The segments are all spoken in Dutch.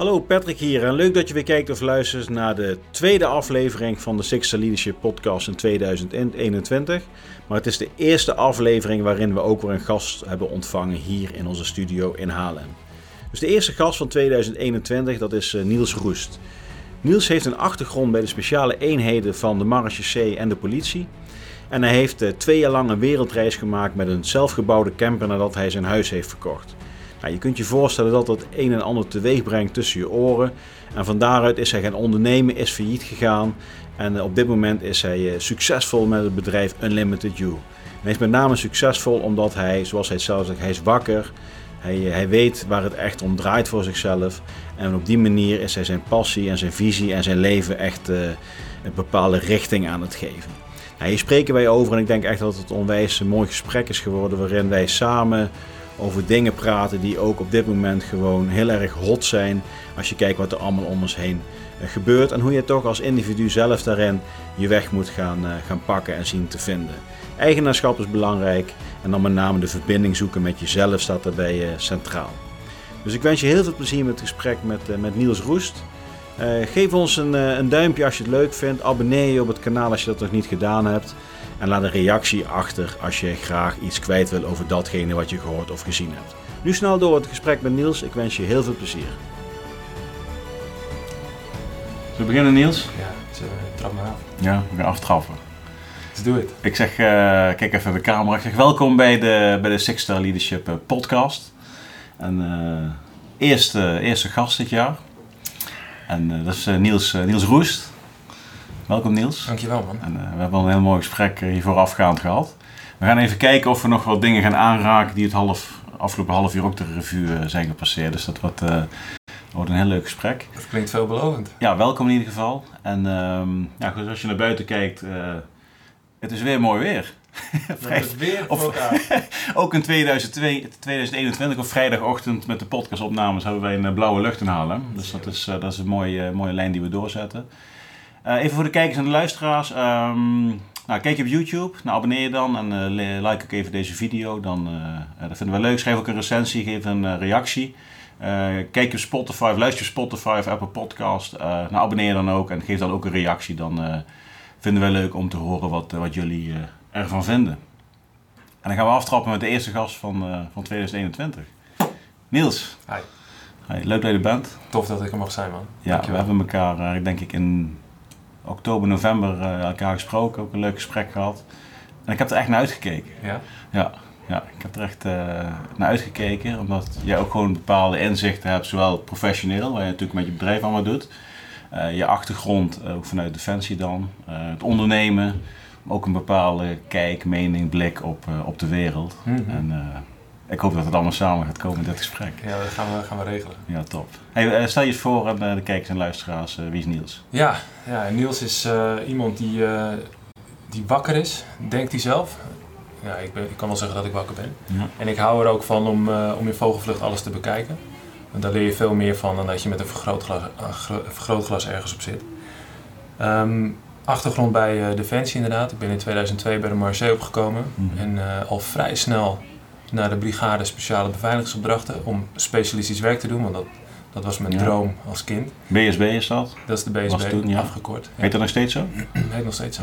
Hallo Patrick hier en leuk dat je weer kijkt of luistert naar de tweede aflevering van de Sixer Leadership Podcast in 2021. Maar het is de eerste aflevering waarin we ook weer een gast hebben ontvangen hier in onze studio in Haarlem. Dus de eerste gast van 2021 dat is eh, Niels Roest. Niels heeft een achtergrond bij de speciale eenheden van de marechaussee en de politie. En hij heeft eh, twee jaar lang een wereldreis gemaakt met een zelfgebouwde camper nadat hij zijn huis heeft verkocht. Je kunt je voorstellen dat dat een en ander teweeg brengt tussen je oren. En van daaruit is hij gaan ondernemen, is failliet gegaan. En eh, op dit moment is hij eh, succesvol met het bedrijf Unlimited You. hij is met name succesvol omdat hij, zoals hij zelf zegt, hij is wakker. Hij, hij weet waar het echt om draait voor zichzelf. En op die manier is hij zijn passie en zijn visie en zijn leven echt een bepaalde richting aan het geven. Nou, hier spreken wij over en ik denk echt dat het onwijs een mooi gesprek is geworden waarin wij samen over dingen praten die ook op dit moment gewoon heel erg hot zijn als je kijkt wat er allemaal om ons heen eh, gebeurt en hoe je toch als individu zelf daarin je weg moet gaan, uh, gaan pakken en zien te vinden. Eigenaarschap is belangrijk en dan met name de verbinding zoeken met jezelf staat daarbij uh, centraal. Dus ik wens je heel veel plezier met het gesprek met, met Niels Roest. Geef ons een, een, duimpje als je het leuk vindt. Abonneer je op het kanaal als je dat nog niet gedaan hebt. En laat een reactie achter als je graag iets kwijt wil over datgene wat je gehoord of gezien hebt. Nu snel door het gesprek met Niels. Ik wens je heel veel plezier. Zullen we beginnen Niels? Ja, trap maar af. Ja, we gaan aftrappen. Let's do it. Ik zeg, uh, kijk even naar de camera. Ik zeg welkom bij de, bij de Six Star Leadership podcast. En eerste, eerste gast dit jaar. En uh, dat is uh, Niels, uh, Niels Roest. Welkom Niels. Dankjewel man. En, we hebben al een heel mooi gesprek hier voorafgaand gehad. We gaan even kijken of we nog wat dingen gaan aanraken die het half, afgelopen half uur ook de revue zijn gepasseerd. Dus dat wordt, wordt een heel leuk gesprek. Dat klinkt veelbelovend. Ja, welkom in ieder geval. En um, ja, goed, als je naar buiten kijkt, het is weer mooi weer. Vrij, weer of, ook in 2002, 2021 op vrijdagochtend met de podcastopnames hebben wij een blauwe lucht in Haarlem. Dus dat is, uh, dat is een mooie, mooie lijn die we doorzetten. Uh, even voor de kijkers en de luisteraars. Um, nou, kijk je op YouTube, nou, abonneer je dan en uh, like ook even deze video. Dan, dat vinden we leuk. Schrijf ook een recensie, geef een reactie. kijk op Spotify, luister op Spotify of Apple Podcast. nou, abonneer dan ook en geef dan ook een reactie. Dan vinden we leuk om te horen wat, wat jullie ervan vinden. En dan gaan we aftrappen met de eerste gast van, uh, van 2021. Niels. Hi. Hi. Leuk dat je er bent. Tof dat ik er mag zijn, man. Ja, Dankjewel. we hebben elkaar, uh, denk ik, in oktober, november elkaar gesproken. Ook een leuk gesprek gehad. En ik heb er echt naar uitgekeken. Ja? Ja, ja ik heb er echt naar uitgekeken. Omdat jij ook gewoon bepaalde inzichten hebt, zowel professioneel, waar je natuurlijk met je bedrijf allemaal doet. je achtergrond, ook vanuit Defensie dan. het ondernemen ook een bepaalde kijk, mening, blik op, op de wereld. Mm -hmm. En uh, ik hoop dat het allemaal samen gaat komen in dit gesprek. Ja, dat gaan we, gaan we regelen. Ja, top. Hey, uh, stel je eens voor aan de kijkers en luisteraars, wie is Niels? Ja, ja Niels is iemand die, die wakker is, denkt hij zelf. Ja, ik, ben, ik kan wel zeggen dat ik wakker ben. Ja. En ik hou er ook van om, om in vogelvlucht alles te bekijken. Want daar leer je veel meer van dan dat je met een vergrootglas, vergrootglas ergens op zit. Um, achtergrond bij Defensie inderdaad. Ik ben in 2002 bij de Marseille opgekomen. Mhm. Mm -hmm. En al vrij snel naar de brigade speciale beveiligingsopdrachten om specialistisch werk te doen. Want dat, dat was mijn Ja. droom als kind. BSB is dat? Dat is de BSB, Was toen, ja. afgekort. Ja. Heet dat nog steeds zo? Heet nog steeds zo.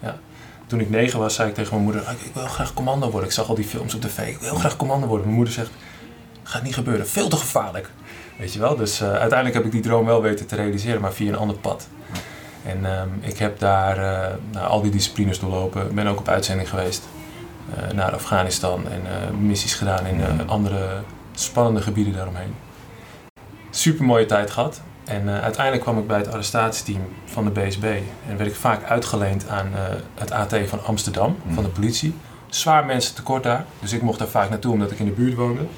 Ja. Toen ik negen was, zei ik tegen mijn moeder, "Ah, ik wil graag commando worden. Ik zag al die films op tv, ik wil graag commando worden. Mijn moeder zegt, gaat niet gebeuren, veel te gevaarlijk. Weet je wel, dus uh, uiteindelijk heb ik die droom wel weten te realiseren, maar via een ander pad. En um, ik heb daar uh, nou, al die disciplines doorlopen. Ben ook op uitzending geweest naar Afghanistan en uh, missies gedaan in andere spannende gebieden daaromheen. Super mooie tijd gehad. En uiteindelijk kwam ik bij het arrestatieteam van de BSB. En werd ik vaak uitgeleend aan het AT van Amsterdam, Mm. van de politie. Zwaar mensen tekort daar, dus ik mocht daar vaak naartoe omdat ik in de buurt woonde. Op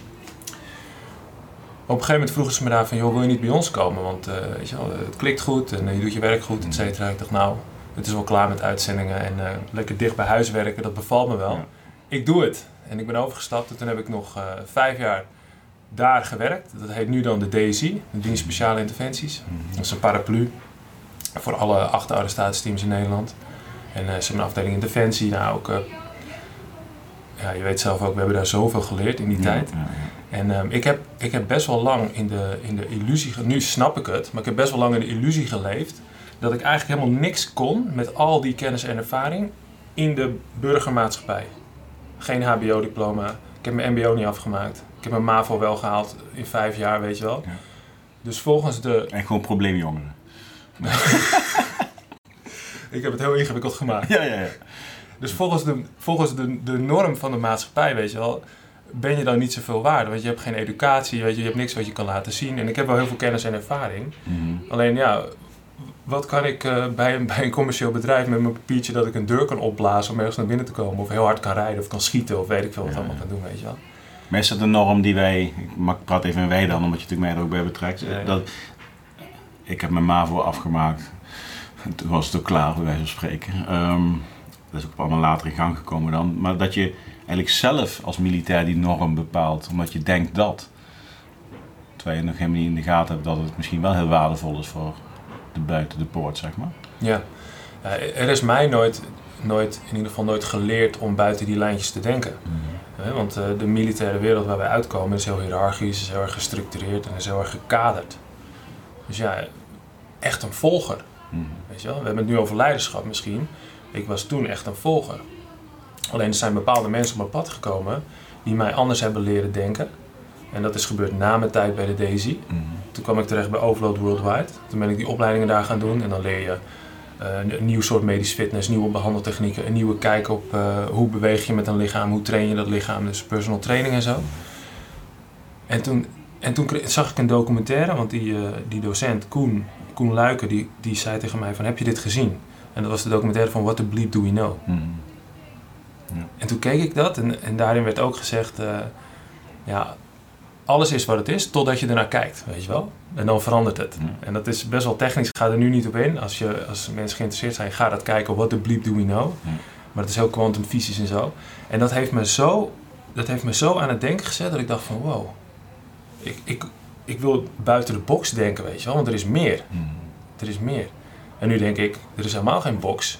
een gegeven moment vroegen ze me daar van, joh, wil je niet bij ons komen? Want uh, weet je wel, het klikt goed en je doet je werk goed, et cetera. Ik dacht, nou, het is wel klaar met uitzendingen en uh, lekker dicht bij huis werken, dat bevalt me wel. Ja. Ik doe het. En ik ben overgestapt en toen heb ik nog vijf jaar daar gewerkt. Dat heet nu dan de DSI, de Dienst Speciale Interventies. Dat is een paraplu voor alle acht arrestatieteams in Nederland. En ze hebben een afdeling in Defensie, nou ook... ja, je weet zelf ook, we hebben daar zoveel geleerd in die Ja, tijd. ja, ja. En ehm, ik, heb, ik heb best wel lang in de, in de illusie, nu snap ik het, maar ik heb best wel lang in de illusie geleefd dat ik eigenlijk helemaal niks kon met al die kennis en ervaring in de burgermaatschappij. Geen HBO-diploma, ik heb mijn MBO niet afgemaakt, ik heb mijn MAVO wel gehaald in vijf jaar, weet je wel. Ja. Dus volgens de. En gewoon probleemjongeren. Ik heb het heel ingewikkeld gemaakt. Ja, ja, ja. Dus volgens, de, volgens de, de norm van de maatschappij, weet je wel, ben je dan niet zoveel waard. Want je hebt geen educatie, weet je, je hebt niks wat je kan laten zien. En ik heb wel heel veel kennis en ervaring. Mhm. Alleen ja, wat kan ik eh, bij, een, bij een commercieel bedrijf met mijn papiertje dat ik een deur kan opblazen om ergens naar binnen te komen? Of heel hard kan rijden of kan schieten of weet ik veel wat Ja, allemaal kan doen, weet je wel. Maar is dat een norm die wij, ik praat even in wij dan, omdat je natuurlijk mij er ook bij betrekt. Ja, ja. Dat, ik heb mijn MAVO afgemaakt. En Toen was het ook klaar, bij wijze van spreken. Ehm, dat is ook allemaal later in gang gekomen dan. Maar dat je eigenlijk zelf als militair die norm bepaalt, omdat je denkt dat. Terwijl je nog helemaal niet in de gaten hebt dat het misschien wel heel waardevol is voor buiten de poort, zeg maar. Ja, Ja, er is mij nooit, nooit, in ieder geval nooit geleerd om buiten die lijntjes te denken. Hè, Want eh, de militaire wereld waar wij uitkomen is heel hiërarchisch, is heel erg gestructureerd en is heel erg gekaderd. Dus ja, echt een volger. Mhm. Weet je wel? We hebben het nu over leiderschap misschien. Ik was toen echt een volger. Alleen er zijn bepaalde mensen op mijn pad gekomen die mij anders hebben leren denken. En dat is gebeurd na mijn tijd bij de Daisy. Mhm. Toen kwam ik terecht bij Overload Worldwide. Toen ben ik die opleidingen daar gaan doen. En dan leer je eh, een nieuw soort medisch fitness, nieuwe behandeltechnieken, een nieuwe kijk op eh, hoe beweeg je met een lichaam, hoe train je dat lichaam, dus personal training en zo. En toen, en toen zag ik een documentaire, want die, eh, die docent, Koen, Koen Luiken, die, die zei tegen mij van, heb je dit gezien? En dat was de documentaire van What the Bleep Do We Know? Mhm. En toen keek ik dat en, en daarin werd ook gezegd, ja, alles is wat het is totdat je ernaar kijkt, weet je wel? En dan verandert het. Ja. En dat is best wel technisch, ik ga er nu niet op in. Als, je, als mensen geïnteresseerd zijn, ga dat kijken, what the bleep do we? Ja. Maar het is heel kwantumfysisch en zo. En dat heeft, me zo, dat heeft me zo aan het denken gezet dat ik dacht van, wow, ik, ik, ik wil buiten de box denken, weet je wel? Want er is meer, Mhm. er is meer. En nu denk ik, er is helemaal geen box.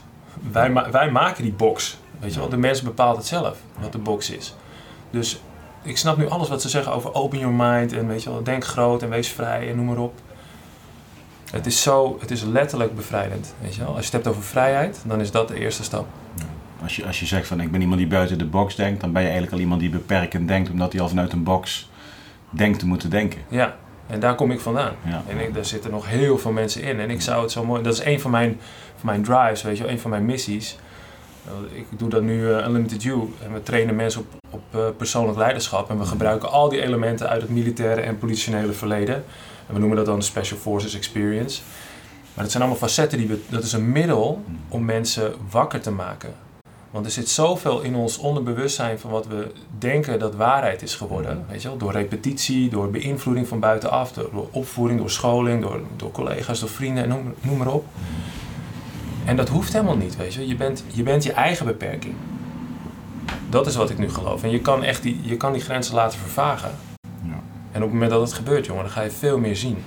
Wij, wij maken die box. Weet je wel, de mens bepaalt het zelf wat de box is. Dus ik snap nu alles wat ze zeggen over open your mind en weet je wel, denk groot en wees vrij en noem maar op. Het is zo, het is letterlijk bevrijdend. Weet je wel? Als je het hebt over vrijheid, dan is dat de eerste stap. Als je, als je zegt van ik ben iemand die buiten de box denkt, dan ben je eigenlijk al iemand die beperkend denkt, omdat hij al vanuit een box denkt te moeten denken. Ja, en daar kom ik vandaan. Ja. En ik, daar zitten nog heel veel mensen in. En ik zou het zo mooi... Dat is een van mijn, van mijn drives, weet je wel. Een van mijn missies. Uh, Ik doe dat nu uh, Unlimited You. En we trainen mensen op, op uh, persoonlijk leiderschap. En we gebruiken al die elementen uit het militaire en politionele verleden. En we noemen dat dan de Special Forces Experience. Maar dat zijn allemaal facetten die we... Dat is een middel om mensen wakker te maken. Want er zit zoveel in ons onderbewustzijn van wat we denken dat waarheid is geworden. Weet je wel? Door repetitie, door beïnvloeding van buitenaf, door, door opvoeding, door scholing, door, door collega's, door vrienden, noem, noem maar op. En dat hoeft helemaal niet, weet je. Je bent je, bent je eigen beperking. Dat is wat ik nu geloof. En je kan echt die, je kan die grenzen laten vervagen. Ja. En op het moment dat het gebeurt, jongen, dan ga je veel meer zien.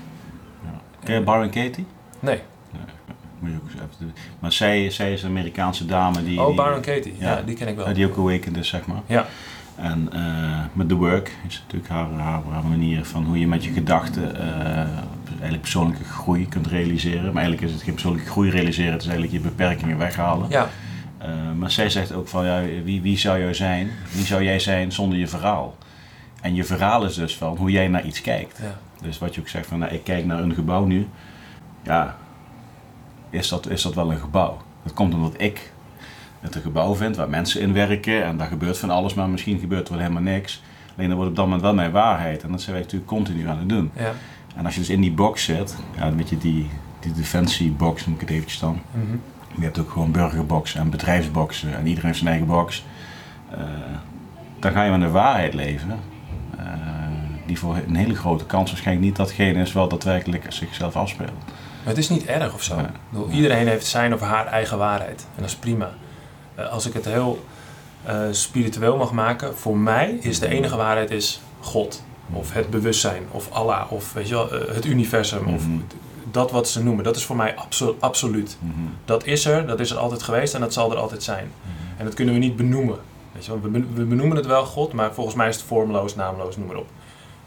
Ken je Baron Katie? Nee. Moet je ook eens even doen. Maar zij, zij is een Amerikaanse dame die... Oh, die, Baron Katie. Ja, ja. die ken ik wel. die ook awakened is, zeg maar. Ja. En uh, met The Work is natuurlijk haar, haar, haar, manier van hoe je met je gedachten uh, eigenlijk persoonlijke groei kunt realiseren. Maar eigenlijk is het geen persoonlijke groei realiseren, het is eigenlijk je beperkingen weghalen. Ja. Uh, maar zij zegt ook van, ja, wie, wie zou jij zijn? Wie zou jij zijn zonder je verhaal? En je verhaal is dus van hoe jij naar iets kijkt. Ja. Dus wat je ook zegt van, nou, ik kijk naar een gebouw nu. Ja, is dat, is dat wel een gebouw? Dat komt omdat ik het een gebouw vind waar mensen in werken en daar gebeurt van alles, maar misschien gebeurt er wel helemaal niks. Alleen dat wordt op dat moment wel mijn waarheid en dat zijn wij natuurlijk continu aan het doen. Ja. En als je dus in die box zit, ja, met je die, die defensiebox noem ik het eventjes dan. Mm -hmm. Je hebt ook gewoon burgerboxen en bedrijfsboxen en iedereen heeft zijn eigen box. Uh, dan ga je met een waarheid leven. Uh, die voor een hele grote kans waarschijnlijk niet datgene is wat daadwerkelijk zichzelf afspeelt. Maar het is niet erg of zo. Ja. Bedoel, iedereen heeft zijn of haar eigen waarheid. En dat is prima. Uh, als ik het heel spiritueel mag maken, voor mij is de enige waarheid is God. Of het bewustzijn, of Allah, of weet je wel, uh, het universum. Mhm. Of dat wat ze noemen. Dat is voor mij absolu absoluut. Mm -hmm. Dat is er, dat is er altijd geweest en dat zal er altijd zijn. Mhm. En dat kunnen we niet benoemen. Weet je wel? We, we benoemen het wel God, maar volgens mij is het vormloos, naamloos, noem maar op.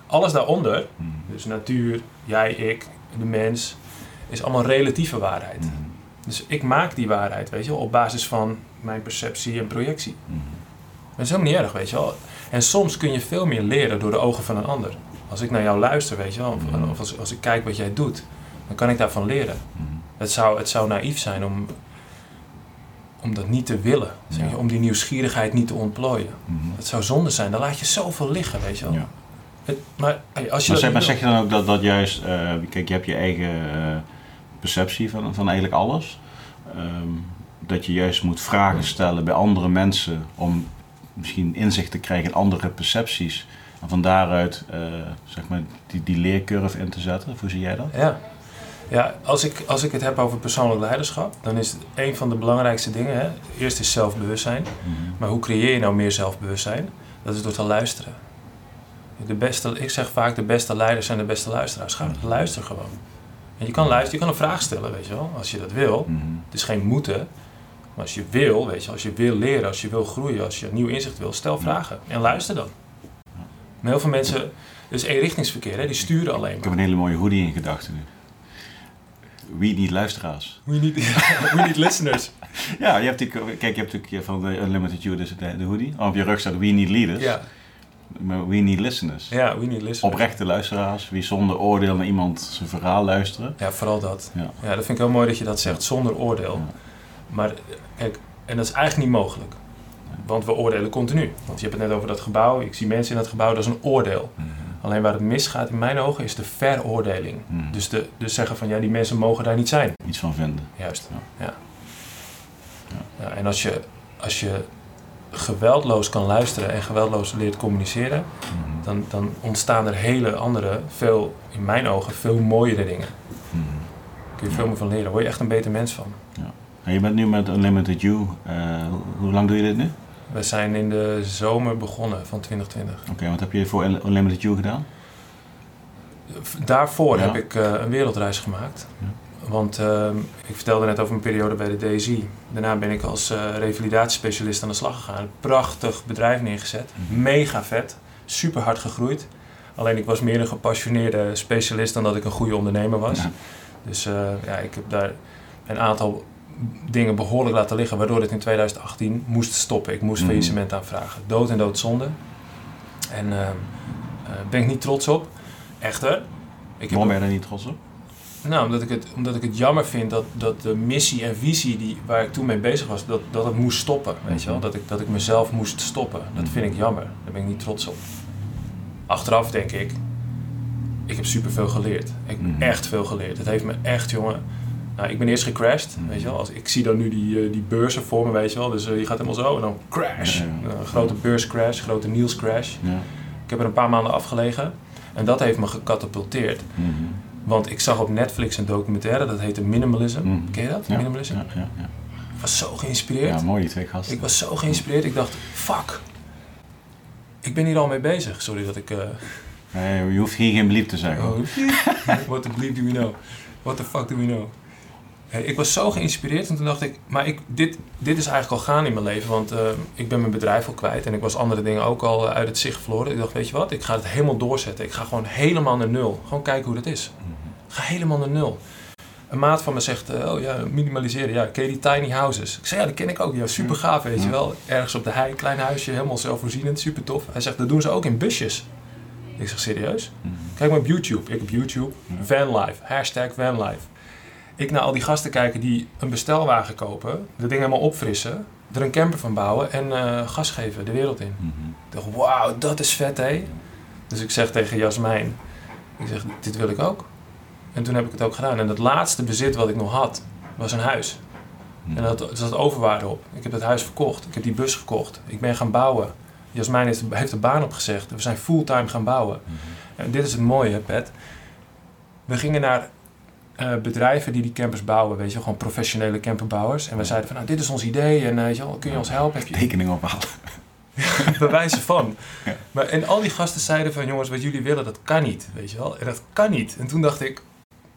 alles daaronder, dus natuur, jij, ik, de mens, is allemaal relatieve waarheid. Dus ik maak die waarheid, weet je wel, op basis van mijn perceptie en projectie. Dat is helemaal niet erg, weet je wel. En soms kun je veel meer leren door de ogen van een ander. Als ik naar jou luister, weet je wel, of, of als, als ik kijk wat jij doet, dan kan ik daarvan leren. Het, zou, het zou naïef zijn om, om dat niet te willen. Zeg je, om die nieuwsgierigheid niet te ontplooien. Het zou zonde zijn, dan laat je zoveel liggen, weet je wel. Ja. Het, maar als je Maar zeg je dan ook dat, dat juist, eh, kijk, je hebt je eigen eh, perceptie van, van eigenlijk alles. Ehm, dat je juist moet vragen stellen bij andere mensen om misschien inzicht te krijgen in andere percepties. En van daaruit eh, zeg maar die, die leercurve in te zetten. Hoe zie jij dat? Ja, ja als, ik, als ik het heb over persoonlijk leiderschap, dan is het een van de belangrijkste dingen. Hè? Eerst is zelfbewustzijn. Maar hoe creëer je nou meer zelfbewustzijn? Dat is door te luisteren. De beste, ik zeg vaak, de beste leiders zijn de beste luisteraars. Ga luister gewoon. En je kan luisteren, je kan een vraag stellen, weet je wel, als je dat wil. Mhm. Het is geen moeten. Maar als je wil, weet je, als je wil leren, als je wil groeien, als je nieuw inzicht wil, stel vragen. En luister dan. Maar heel veel mensen, dus eenrichtingsverkeer, hè, die sturen alleen Ik heb een hele mooie hoodie in gedachten nu. Wie niet luisteraars. We need, we need listeners. Ja, je hebt natuurlijk, kijk, je hebt natuurlijk van de Unlimited You dus de, de hoodie. Op je rug staat We Need Leaders. Ja, Maar We Need Listeners. ja, we need listeners. Oprechte luisteraars, wie zonder oordeel naar iemand zijn verhaal luisteren. Ja, vooral dat. Ja. Ja, dat vind ik heel mooi dat je dat zegt, zonder oordeel. Ja. Maar kijk, en dat is eigenlijk niet mogelijk. Want we oordelen continu. Want je hebt het net over dat gebouw. Ik zie mensen in dat gebouw, dat is een oordeel. Alleen waar het misgaat in mijn ogen is de veroordeling. Mhm. Dus, de, dus zeggen van ja, die mensen mogen daar niet zijn. Iets van vinden. Juist. Ja. Ja. Ja, en als je, als je geweldloos kan luisteren en geweldloos leert communiceren, Mhm. dan, dan ontstaan er hele andere, veel, in mijn ogen, veel mooiere dingen. Mhm. Daar kun je veel meer van leren. Word je echt een beter mens van. Je bent nu met Unlimited You. eh, hoe, lang doe je dit nu? We zijn in de zomer begonnen van 2020. Oké, wat heb je voor Unlimited You gedaan? Daarvoor Ja. heb ik eh, een wereldreis gemaakt. Ja. Want ehm, ik vertelde net over mijn periode bij de DSI. Daarna ben ik als eh, revalidatiespecialist aan de slag gegaan. Een prachtig bedrijf neergezet. Mhm. Mega vet. Super hard gegroeid. Alleen ik was meer een gepassioneerde specialist dan dat ik een goede ondernemer was. Ja. Dus ja, ik heb daar een aantal dingen behoorlijk laten liggen, waardoor het in 2018 moest stoppen. Ik moest Mhm. faillissement aanvragen. Dood en doodzonde. En eh, ben ik niet trots op. Echter. Ik heb Waarom ben je daar niet trots op? nou, omdat ik het, omdat ik het jammer vind dat, dat de missie en visie die, waar ik toen mee bezig was, dat, dat het moest stoppen. Weet je wel? Mhm. Dat ik, dat ik mezelf moest stoppen. Dat vind ik jammer. Daar ben ik niet trots op. Achteraf denk ik, ik heb superveel geleerd. Ik heb Mhm. echt veel geleerd. Het heeft me echt, jongen. Nou, ik ben eerst gecrashed, weet je wel. Als, ik zie dan nu die, eh, die beurzen voor me, weet je wel. Dus eh, je gaat helemaal zo en dan crash. Een grote beurscrash, grote Niels crash. Ja. Ik heb er een paar maanden afgelegen. En dat heeft me gecatapulteerd. Mhm. Want ik zag op Netflix een documentaire, dat heette Minimalism. Mhm. Ken je dat? Ja. Minimalism? Ja, ja, ja. Ik was zo geïnspireerd. ja, mooi die twee gasten. ik was zo geïnspireerd. Ik dacht, fuck. Ik ben hier al mee bezig. Sorry dat ik... eh Nee, je hoeft hier geen bliep te zeggen. oh, what the bleep do we know? What the fuck do we know? Ik was zo geïnspireerd en toen dacht ik, maar ik, dit, dit is eigenlijk al gaan in mijn leven. Want eh, ik ben mijn bedrijf al kwijt en ik was andere dingen ook al eh, uit het zicht verloren. Ik dacht, weet je wat, ik ga het helemaal doorzetten. Ik ga gewoon helemaal naar nul. Gewoon kijken hoe dat is. Mhm. Ik ga helemaal naar nul. Een maat van me zegt, eh, oh ja, minimaliseren. Ja, ken je die tiny houses? Ik zei, ja, dat ken ik ook. Ja, super gaaf, weet je Ja. wel. Ergens op de hei, klein huisje, helemaal zelfvoorzienend, super tof. Hij zegt, dat doen ze ook in busjes. Ik zeg, serieus? Mhm. Kijk maar op YouTube. Ik op YouTube. Vanlife. Hashtag Vanlife. Ik naar al die gasten kijken die een bestelwagen kopen. Dat ding helemaal opfrissen. Er een camper van bouwen en eh, gas geven de wereld in. Mhm. Ik dacht, wauw, dat is vet, hé. Dus ik zeg tegen Jasmijn, ik zeg, dit wil ik ook. En toen heb ik het ook gedaan. En het laatste bezit wat ik nog had, was een huis. Mhm. En dat, zat overwaarde op. Ik heb dat huis verkocht. Ik heb die bus gekocht. Ik ben gaan bouwen. Jasmijn heeft, heeft de baan opgezegd. We zijn fulltime gaan bouwen. Mhm. En dit is het mooie, Pet. We gingen naar eh, bedrijven die die campers bouwen, weet je, gewoon professionele camperbouwers. En we zeiden van, nou, dit is ons idee en eh, weet je wel, kun je ons helpen? Heb je Tekening ophalen. bewijzen van? Ja. Maar, en al die gasten zeiden van, jongens, wat jullie willen, dat kan niet, weet je wel. En dat kan niet. En toen dacht ik,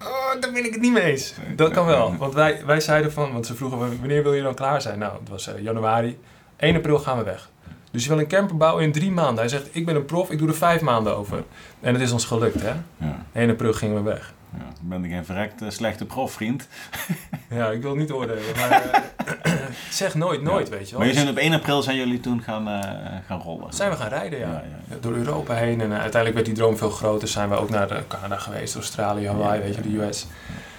oh, daar ben ik het niet mee eens. Dat kan wel. Want wij, wij zeiden van, want ze vroegen, wanneer wil je dan klaar zijn? Nou, het was eh, januari. 1 april gaan we weg. Dus je wil een camper bouwen in drie maanden. Hij zegt, ik ben een prof, ik doe er vijf maanden over. En het is ons gelukt, hè? Ja. 1 april gingen we weg. Ja, ik ben geen verrekt eh, slechte profvriend. Ja, ik wil niet oordelen, maar eh, zeg nooit nooit, weet je wel. Maar je Dus zijn op 1 april zijn jullie toen gaan, eh, gaan rollen. zijn we gaan rijden, ja. Door Europa heen. En uiteindelijk werd die droom veel groter. Zijn we ook naar de Canada geweest, Australië, Hawaii, weet je, de US.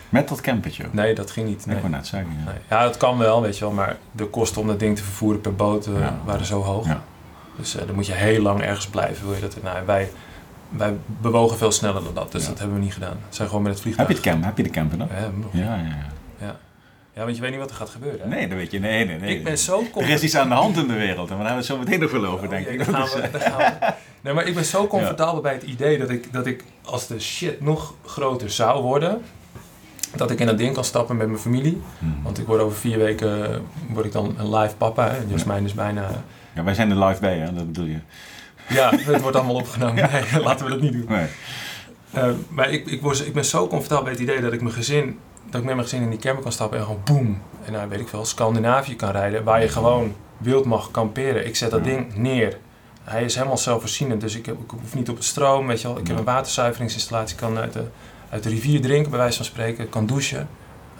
Met dat campertje. Nee, dat ging niet. Nee. Ik wou net zeggen. Ja. Nee. Ja, dat kan wel, weet je wel. Maar de kosten om dat ding te vervoeren per boot waren zo hoog. Ja. Dus dan moet je heel lang ergens blijven, wil je dat. Nou, wij, wij bewogen veel sneller dan dat, dus Ja. dat hebben we niet gedaan. We zijn gewoon met het Heb vliegtuig. je, het camper? Heb je de camper nog? Ja. Ja, ja, ja. ja, want je weet niet wat er gaat gebeuren. hè? Nee, dat weet je. Nee, nee, nee. Ik ben zo Er is iets aan de hand in de wereld. En we hebben het zo meteen nog wel over, Oh, denk ik. daar gaan we- daar gaan we. Nee, maar ik ben zo comfortabel bij het idee dat ik, dat ik, als de shit nog groter zou worden, dat ik in dat ding kan stappen met mijn familie. hmm. Want ik word over vier weken word ik dan een live papa. Hè. Jasmijn is bijna... Ja, wij zijn er live bij, hè? Dat bedoel je. Ja, het wordt allemaal opgenomen. Nee, laten we dat niet doen. Nee. Eh, maar ik, ik, word, ik ben zo comfortabel bij het idee dat ik mijn gezin, dat ik met mijn gezin in die camper kan stappen en gewoon boem. En nou weet ik veel, Scandinavië kan rijden, waar je gewoon wild mag kamperen. Ik zet dat ding neer. Hij is helemaal zelfvoorzienend, dus ik, heb, ik hoef niet op het stroom, weet je wel. Ik heb een waterzuiveringsinstallatie, kan uit de, uit de rivier drinken, bij wijze van spreken. Kan douchen.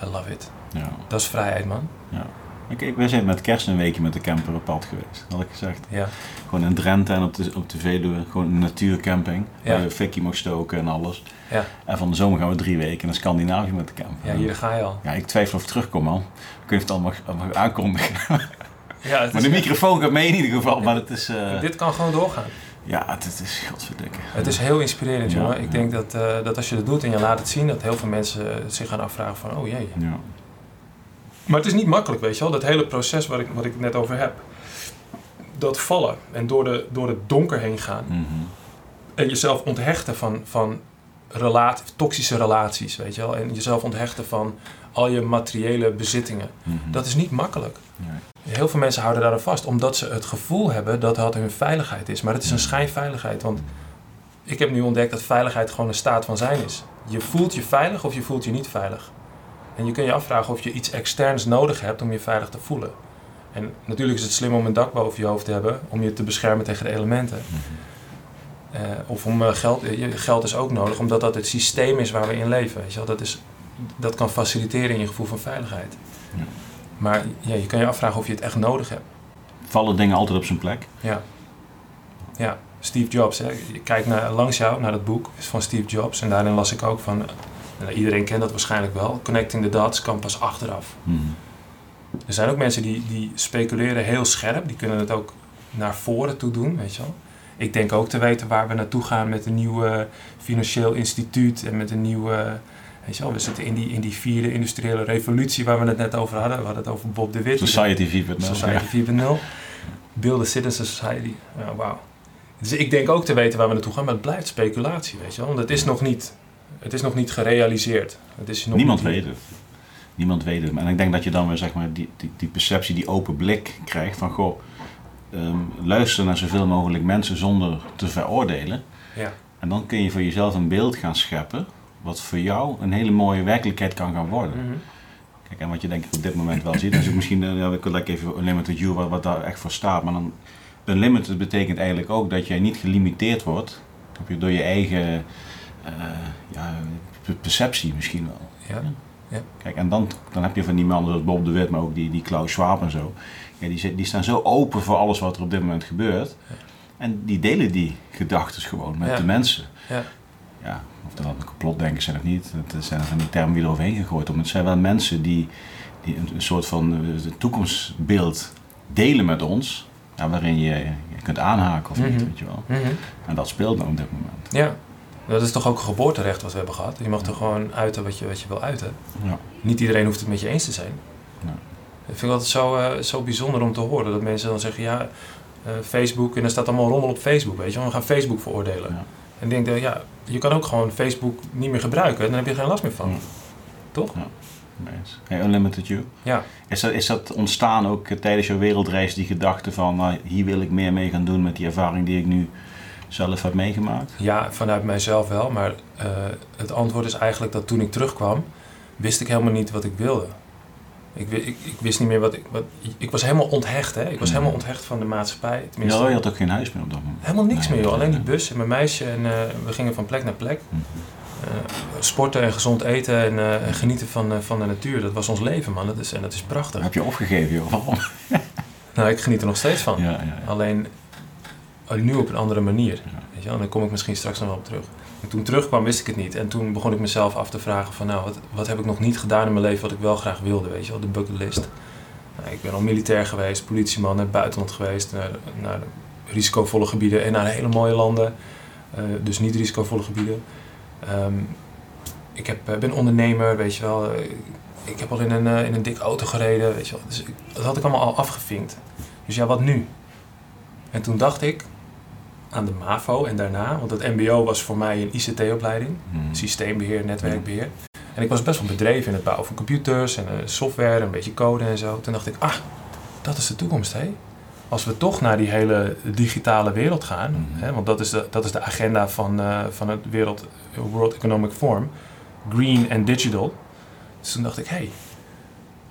I love it. Ja. Dat is vrijheid, man. ja. Ik, ik, wij zijn met kerst een weekje met de camper op pad geweest, had ik gezegd. Ja, Gewoon in Drenthe en op de, op de Veluwe. Gewoon een natuurcamping. Ja. Waar je fikkie mag stoken en alles. ja. En van de zomer gaan we drie weken naar Scandinavië met de camper. ja hier ga je al. Ja, ik twijfel of ik terugkom, man. Ik weet niet of het al mag, mag aankondigen. Ja, het Maar de microfoon gaat mee in ieder geval. Maar het is... eh, Dit kan gewoon doorgaan. Ja, het, is godverdikke. Het is heel inspirerend, jongen. Ik denk dat, eh, dat als je dat doet en je laat het zien, dat heel veel mensen zich gaan afvragen van, oh jee. Maar het is niet makkelijk, weet je wel. Dat hele proces waar ik, wat ik het net over heb. Dat vallen en door, de, door het donker heen gaan. Mhm. En jezelf onthechten van, van toxische relaties, weet je wel. En jezelf onthechten van al je materiële bezittingen. Mhm. Dat is niet makkelijk. Heel veel mensen houden daaraan vast, omdat ze het gevoel hebben dat dat hun veiligheid is. Maar het is een schijnveiligheid, want ik heb nu ontdekt dat veiligheid gewoon een staat van zijn is. Je voelt je veilig of je voelt je niet veilig. En je kunt je afvragen of je iets externs nodig hebt om je veilig te voelen. En natuurlijk is het slim om een dak boven je hoofd te hebben om je te beschermen tegen de elementen. Mhm. Eh, of om eh, geld, eh, geld is ook nodig, omdat dat het systeem is waar we in leven. Weet je wel? Dat, is, dat kan faciliteren in je gevoel van veiligheid. Ja. Maar ja, je kan je afvragen of je het echt nodig hebt. Vallen dingen altijd op zijn plek? Ja. Ja, Steve Jobs. Hè. Je kijkt naar, langs jou naar dat boek van Steve Jobs. En daarin las ik ook van, iedereen kent dat waarschijnlijk wel, connecting the dots kan pas achteraf. Mhm. Er zijn ook mensen die, die speculeren heel scherp. Die kunnen het ook naar voren toe doen, weet je wel. Ik denk ook te weten waar we naartoe gaan met een nieuw eh, financieel instituut en met een nieuwe... Weet je wel, we zitten in die, in die vierde industriële revolutie waar we het net over hadden. We hadden het over Bob de Wit. Society 4.0. Society 4.0. Build a Citizen Society. Ja, wauw. Dus ik denk ook te weten waar we naartoe gaan, maar het blijft speculatie, weet je wel. Want het is nog niet, het is nog niet gerealiseerd. Het is nog Niemand niet- weet het. Niemand weet het. En ik denk dat je dan weer zeg maar, die, die, die perceptie, die open blik krijgt van goh, ehm, luister naar zoveel mogelijk mensen zonder te veroordelen. Ja. En dan kun je voor jezelf een beeld gaan scheppen wat voor jou een hele mooie werkelijkheid kan gaan worden. Mhm. Kijk, en wat je denk ik op dit moment wel ziet, is ook misschien, eh, ja, ik wil even Unlimited You, wat, wat daar echt voor staat. Maar dan, Unlimited betekent eigenlijk ook dat jij niet gelimiteerd wordt door je eigen ja, per- perceptie misschien wel. Ja. Kijk, en dan, dan heb je van die mannen zoals Bob de Wit, maar ook die, die Klaus Schwab en zo. Ja, die, die staan zo open voor alles wat er op dit moment gebeurt. En die delen die gedachten gewoon met Ja. de mensen. Ja. Ja, of dat dan complotdenkers zijn of niet, dat zijn er van die termen die eroverheen gegooid. Maar het zijn wel mensen die, die een, een soort van eh, toekomstbeeld delen met ons. Ja, waarin je, je kunt aanhaken of niet, Mhm. weet je wel. Mhm. En dat speelt nou op dit moment. Ja. Dat is toch ook een geboorterecht wat we hebben gehad. Je mag er gewoon uiten wat je, wat je wil uiten. Ja. Niet iedereen hoeft het met je eens te zijn. Nee. Ik vind het altijd zo, eh, zo bijzonder om te horen. Dat mensen dan zeggen, ja, eh, Facebook... En er staat allemaal rommel op Facebook, weet je. We gaan Facebook veroordelen. Ja. En ik denk, dat, ja, je kan ook gewoon Facebook niet meer gebruiken. Dan heb je er geen last meer van. Ja. Toch? Eens. Hey, Unlimited You. Ja. Is dat, is dat ontstaan ook eh, tijdens jouw wereldreis, die gedachte van nou, hier wil ik meer mee gaan doen met die ervaring die ik nu zelf heb meegemaakt? Ja, vanuit mijzelf wel. Maar eh, het antwoord is eigenlijk dat toen ik terugkwam, wist ik helemaal niet wat ik wilde. Ik, ik, ik wist niet meer wat ik... Wat, ik was helemaal onthecht, hè. Ik was Mhm. helemaal onthecht van de maatschappij. Tenminste, Ja, je had ook geen huis meer op dat moment. helemaal niks Nee, meer, joh. Alleen die bus en mijn meisje. En eh, we gingen van plek naar plek. Mhm. Eh, sporten en gezond eten en, en genieten van, van de natuur. Dat was ons leven, man. Dat is, en dat is prachtig. Heb je opgegeven, joh? Waarom? Nou, ik geniet er nog steeds van. Ja, ja, ja. Alleen nu op een andere manier. Weet je wel? En daar kom ik misschien straks nog wel op terug. En toen terugkwam wist ik het niet. En toen begon ik mezelf af te vragen van nou, wat, wat heb ik nog niet gedaan in mijn leven wat ik wel graag wilde, weet je wel, de bucketlist. Nou, ik ben al militair geweest, politieman, naar het buitenland geweest, naar, naar risicovolle gebieden en naar hele mooie landen. Eh, dus niet risicovolle gebieden. Ehm, ik heb, eh, ben ondernemer, weet je wel. Eh, Ik heb al in een, in een dikke auto gereden, weet je wel. Dus dat had ik allemaal al afgevinkt. Dus ja, wat nu? En toen dacht ik aan de MAVO en daarna, want het MBO was voor mij een ICT-opleiding, Mhm. systeembeheer, netwerkbeheer. En ik was best wel bedreven in het bouwen van computers en eh, software, een beetje code en zo. Toen dacht ik, ah, dat is de toekomst, hè? Als we toch naar die hele digitale wereld gaan, Mhm. hè, want dat is de, dat is de agenda van, eh, van het wereld, World Economic Forum, green en digital. Dus toen dacht ik, hé, hey,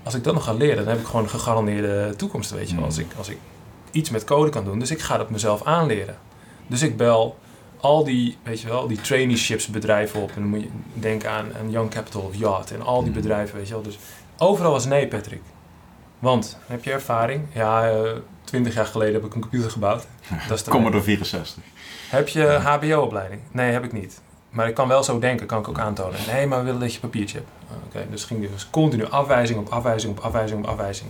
als ik dat nog ga leren, dan heb ik gewoon een gegarandeerde toekomst, weet je wel. Mhm. Als ik, als ik iets met code kan doen, dus ik ga dat mezelf aanleren. Dus ik bel al die, weet je wel, die traineeships bedrijven op. En dan moet je denken aan, aan Young Capital of Yacht en al die Mhm. bedrijven, weet je wel. Dus overal was nee, Patrick. Want, heb je ervaring? Ja, eh, twintig jaar geleden heb ik een computer gebouwd. Dat is Commodore 64. heb je HBO-opleiding? Nee, heb ik niet. Maar ik kan wel zo denken, kan ik ook aantonen. Nee, maar we willen dat je papiertje hebt. Oké, dus ging dus continu afwijzing op afwijzing op afwijzing op afwijzing.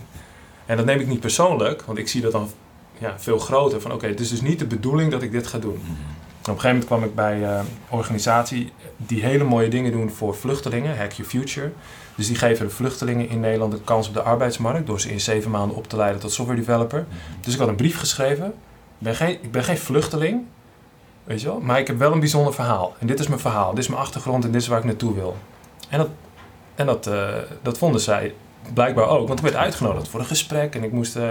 En dat neem ik niet persoonlijk, want ik zie dat dan ja, veel groter. Van oké, het is dus niet de bedoeling dat ik dit ga doen. Mhm. Op een gegeven moment kwam ik bij eh, een organisatie die hele mooie dingen doen voor vluchtelingen, Hack Your Future. Dus die geven de vluchtelingen in Nederland een kans op de arbeidsmarkt door ze in zeven maanden op te leiden tot software developer. Dus ik had een brief geschreven. Ik ben geen, ik ben geen vluchteling, weet je wel, maar ik heb wel een bijzonder verhaal. En dit is mijn verhaal, dit is mijn achtergrond en dit is waar ik naartoe wil. En dat, en dat, eh, dat vonden zij blijkbaar ook, want ik werd uitgenodigd voor een gesprek en ik moest eh,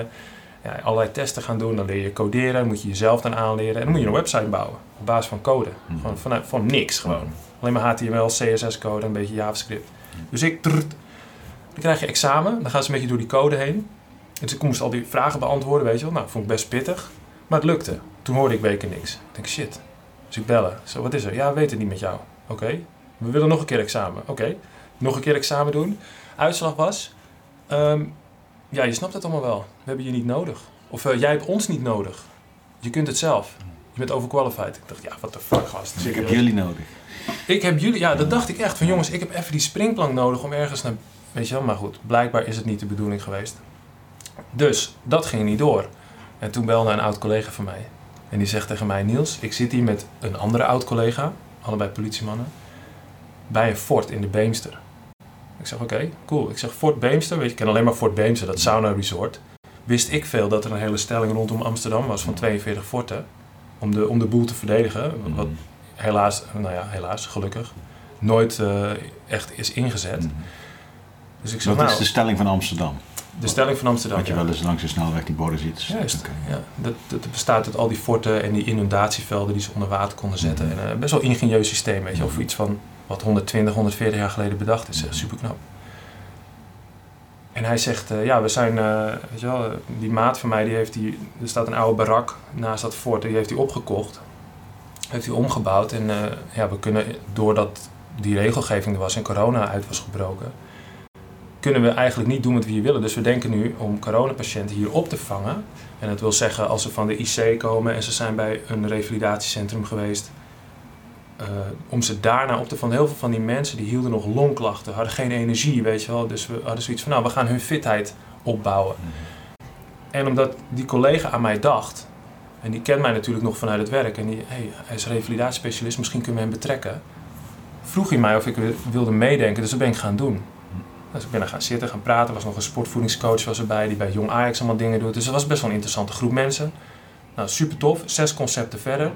ja, allerlei testen gaan doen. Dan leer je coderen, dan moet je jezelf dan aanleren en dan moet je een website bouwen op basis van code. Mhm. Gewoon vanuit, van niks gewoon. Alleen maar HTML, CSS-code en een beetje JavaScript. Dus ik... trrrt, dan krijg je examen, dan gaan ze met je door die code heen. Dus ik moest al die vragen beantwoorden, weet je wel. Nou, vond ik best pittig. Maar het lukte. Toen hoorde ik weken niks. Ik denk, shit. Dus ik bellen. Zo, wat is er? Ja, we weten het niet met jou. Oké. We willen nog een keer examen. Oké. Nog een keer examen doen. Uitslag was... ehm, ja, je snapt het allemaal wel. We hebben je niet nodig. Of eh, jij hebt ons niet nodig. Je kunt het zelf. Je bent overqualified. Ik dacht, ja, what the fuck, gast. Dus ik heb jullie nodig. Ik heb jullie, ja, dat dacht ik echt. Van jongens, ik heb even die springplank nodig om ergens naar. Weet je wel, maar goed, blijkbaar is het niet de bedoeling geweest. Dus dat ging niet door. En toen belde een oud collega van mij. En die zegt tegen mij: Niels, ik zit hier met een andere oud collega, allebei politiemannen, bij een fort in de Beemster. Ik zeg: Oké, cool. Ik zeg: Fort Beemster, weet je, ik ken alleen maar Fort Beemster, dat sauna resort. Wist ik veel dat er een hele stelling rondom Amsterdam was van 42 forten. Om de, om de boel te verdedigen. Wat helaas, nou ja, helaas, gelukkig, nooit eh, echt is ingezet. Mhm. Dus ik zeg, Wat nou, is de stelling van Amsterdam? de stelling van Amsterdam. Wat je wel eens langs de snelweg die borden ziet. Juist, ja. Dat, dat bestaat uit al die forten en die inundatievelden die ze onder water konden zetten. Mhm. En een best wel ingenieus systeem, weet je, of iets van wat 120, 140 jaar geleden bedacht is. Mhm. Super knap. En hij zegt, eh, ja, we zijn, eh, weet je wel, eh, die maat van mij, die heeft die, er staat een oude barak naast dat fort, die heeft hij opgekocht. Heeft hij omgebouwd en ja, we kunnen, doordat die regelgeving er was en corona uit was gebroken, kunnen we eigenlijk niet doen wat we hier willen. Dus we denken nu om coronapatiënten hier op te vangen. En dat wil zeggen, als ze van de IC komen en ze zijn bij een revalidatiecentrum geweest, eh, om ze daarna op te vangen. Heel veel van die mensen die hielden nog longklachten, hadden geen energie, weet je wel. Dus we hadden zoiets van, nou, we gaan hun fitheid opbouwen. Mhm. En omdat die collega aan mij dacht, en die kent mij natuurlijk nog vanuit het werk, en die, hey, hij is revalidatiespecialist, misschien kunnen we hem betrekken, vroeg hij mij of ik wilde meedenken, dus dat ben ik gaan doen. Dus ik ben er gaan zitten, gaan praten. Er was nog een sportvoedingscoach was erbij die bij Jong Ajax allemaal dingen doet. Dus het was best wel een interessante groep mensen. Nou, super tof. Zes concepten verder.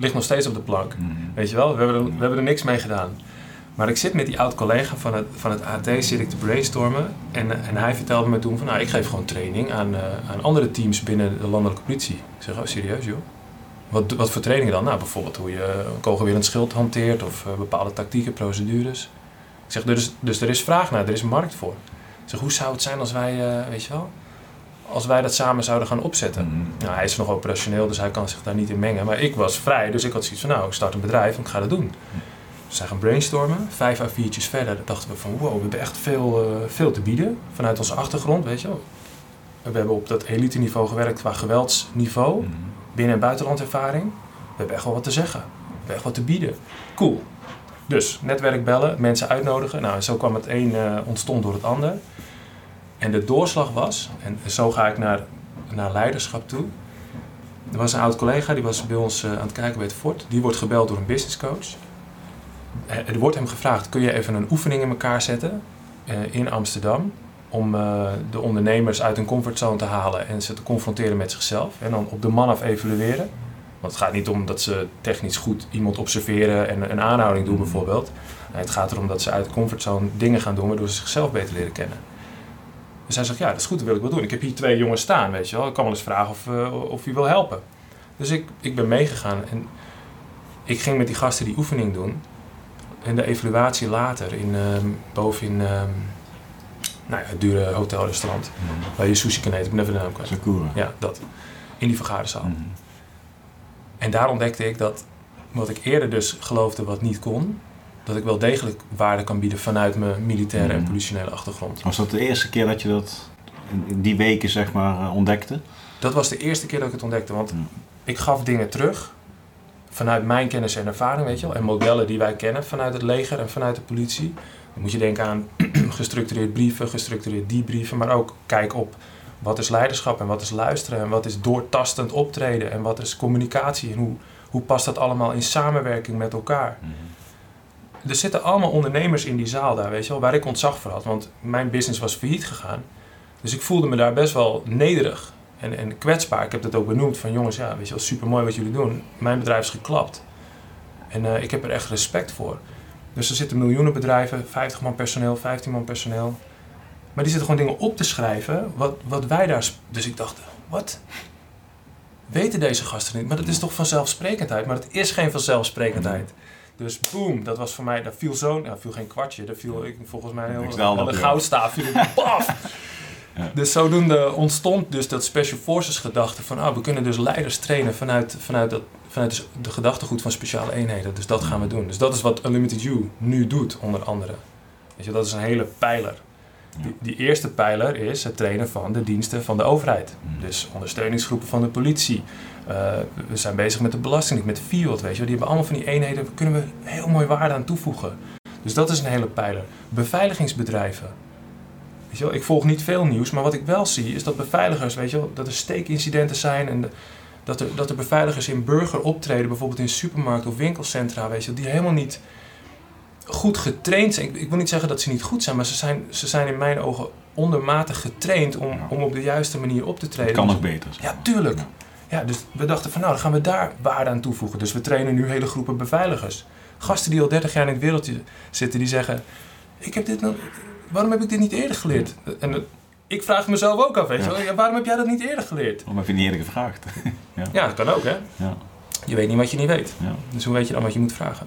Ligt nog steeds op de plank. Mhm. Weet je wel, we hebben, er, we hebben er niks mee gedaan. Maar ik zit met die oud-collega van het, van het AT zit ik te brainstormen. En, en hij vertelde me toen van, nou, ik geef gewoon training aan, eh, aan andere teams binnen de landelijke politie. Ik zeg, oh, serieus joh? Wat, wat voor trainingen dan? Nou, bijvoorbeeld hoe je een kogelwerend schild hanteert of eh, bepaalde tactieken, procedures. Ik zeg, dus, dus er is vraag naar, er is markt voor. Ik zeg, hoe zou het zijn als wij, eh, weet je wel, als wij dat samen zouden gaan opzetten? Mhm. Nou, hij is nog operationeel, dus hij kan zich daar niet in mengen. Maar ik was vrij, dus ik had zoiets van, nou, ik start een bedrijf en ik ga dat doen. We zijn gaan brainstormen. Vijf à viertjes verder dachten we van, wow, we hebben echt veel, eh, veel te bieden. Vanuit onze achtergrond, weet je wel. We hebben op dat elite niveau gewerkt qua geweldsniveau. Mhm. Binnen- en buitenlandervaring. We hebben echt wel wat te zeggen. We hebben echt wat te bieden. Cool. Dus, netwerk bellen, mensen uitnodigen. Nou, en zo kwam het een eh, ontstond door het ander. En de doorslag was, en zo ga ik naar, naar leiderschap toe. Er was een oud collega, die was bij ons eh, aan het kijken bij het fort. Die wordt gebeld door een business coach. Eh, Er wordt hem gevraagd, kun je even een oefening in elkaar zetten eh, in Amsterdam... om de ondernemers uit hun comfortzone te halen en ze te confronteren met zichzelf. En dan op de man af evalueren. Want het gaat niet om dat ze technisch goed iemand observeren en een aanhouding doen bijvoorbeeld. Nee, het gaat erom dat ze uit de comfortzone dingen gaan doen waardoor ze zichzelf beter leren kennen. Dus hij zegt, ja, dat is goed, dat wil ik wel doen. Ik heb hier twee jongens staan, weet je wel. Ik kan wel eens vragen of, eh, of u wil helpen. Dus ik, ik ben meegegaan en ik ging met die gasten die oefening doen. En de evaluatie later, in, ehm, boven in ehm, nou ja, het dure hotelrestaurant. Waar je sushi kan eten, ik ben even de naam kwijt. Sakura. Ja, dat. In die vergaderzaal. Mhm. En daar ontdekte ik dat wat ik eerder dus geloofde wat niet kon, dat ik wel degelijk waarde kan bieden vanuit mijn militaire en Mhm. politionele achtergrond. Was dat de eerste keer dat je dat in- die weken zeg maar eh, ontdekte? Dat was de eerste keer dat ik het ontdekte, want Ja. ik gaf dingen terug vanuit mijn kennis en ervaring, weet je wel, en modellen die wij kennen vanuit het leger en vanuit de politie. Dan moet je denken aan gestructureerd brieven, gestructureerd debrieven, maar ook kijk op wat is leiderschap en wat is luisteren en wat is doortastend optreden en wat is communicatie en hoe, hoe past dat allemaal in samenwerking met elkaar. Er zitten allemaal ondernemers in die zaal daar, weet je wel, waar ik ontzag voor had. Want mijn business was failliet gegaan. Dus ik voelde me daar best wel nederig en, en kwetsbaar. Ik heb dat ook benoemd van jongens, ja, weet je wel, super mooi wat jullie doen. Mijn bedrijf is geklapt. En eh, ik heb er echt respect voor. Dus er zitten miljoenen bedrijven, 50 man personeel, 15 man personeel. Maar die zitten gewoon dingen op te schrijven, wat, wat wij daar... Dus ik dacht, wat? Weten deze gasten niet? Maar dat is toch vanzelfsprekendheid? Maar het is geen vanzelfsprekendheid. Dus boom, dat was voor mij, daar viel zo'n, ja, viel geen kwartje, daar viel ik, volgens mij heel, een ja. goudstaaf, viel paf! Ja. Dus zodoende ontstond dus dat Special Forces gedachte van, ah, we kunnen dus leiders trainen vanuit, vanuit, dat, vanuit dus de gedachtegoed van speciale eenheden. Dus dat gaan we doen. Dus dat is wat Unlimited You nu doet, onder andere. Weet je, dat is een hele pijler. Die, die eerste pijler is het trainen van de diensten van de overheid. Mhm. Dus ondersteuningsgroepen van de politie. Uh, we zijn bezig met de belasting, met Field, weet je. Die hebben allemaal van die eenheden, daar kunnen we heel mooi waarde aan toevoegen. Dus dat is een hele pijler. Beveiligingsbedrijven. Weet je wel, ik volg niet veel nieuws, maar wat ik wel zie is dat beveiligers, weet je wel, dat er steekincidenten zijn en de- dat er, dat er beveiligers in burger optreden, bijvoorbeeld in supermarkten of winkelcentra, weet je wel, die helemaal niet goed getraind zijn. Ik, ik wil niet zeggen dat ze niet goed zijn, maar ze zijn, ze zijn in mijn ogen ondermatig getraind om, Ja. om op de juiste manier op te treden. kan Dus- nog beter. ja, tuurlijk. Ja, dus we dachten van nou, dan gaan we daar waarde aan toevoegen. Dus we trainen nu hele groepen beveiligers. Gasten die al 30 jaar in het wereldje zitten, die zeggen... Ik heb dit waarom heb ik dit niet eerder geleerd? En dat- ik vraag mezelf ook af, weet je Ja. wel. Ja, waarom heb jij dat niet eerder geleerd? Waarom heb je niet eerder gevraagd? Ja, dat kan ook, hè. Ja, Je weet niet wat je niet weet. ja, Dus hoe weet je dan wat je moet vragen?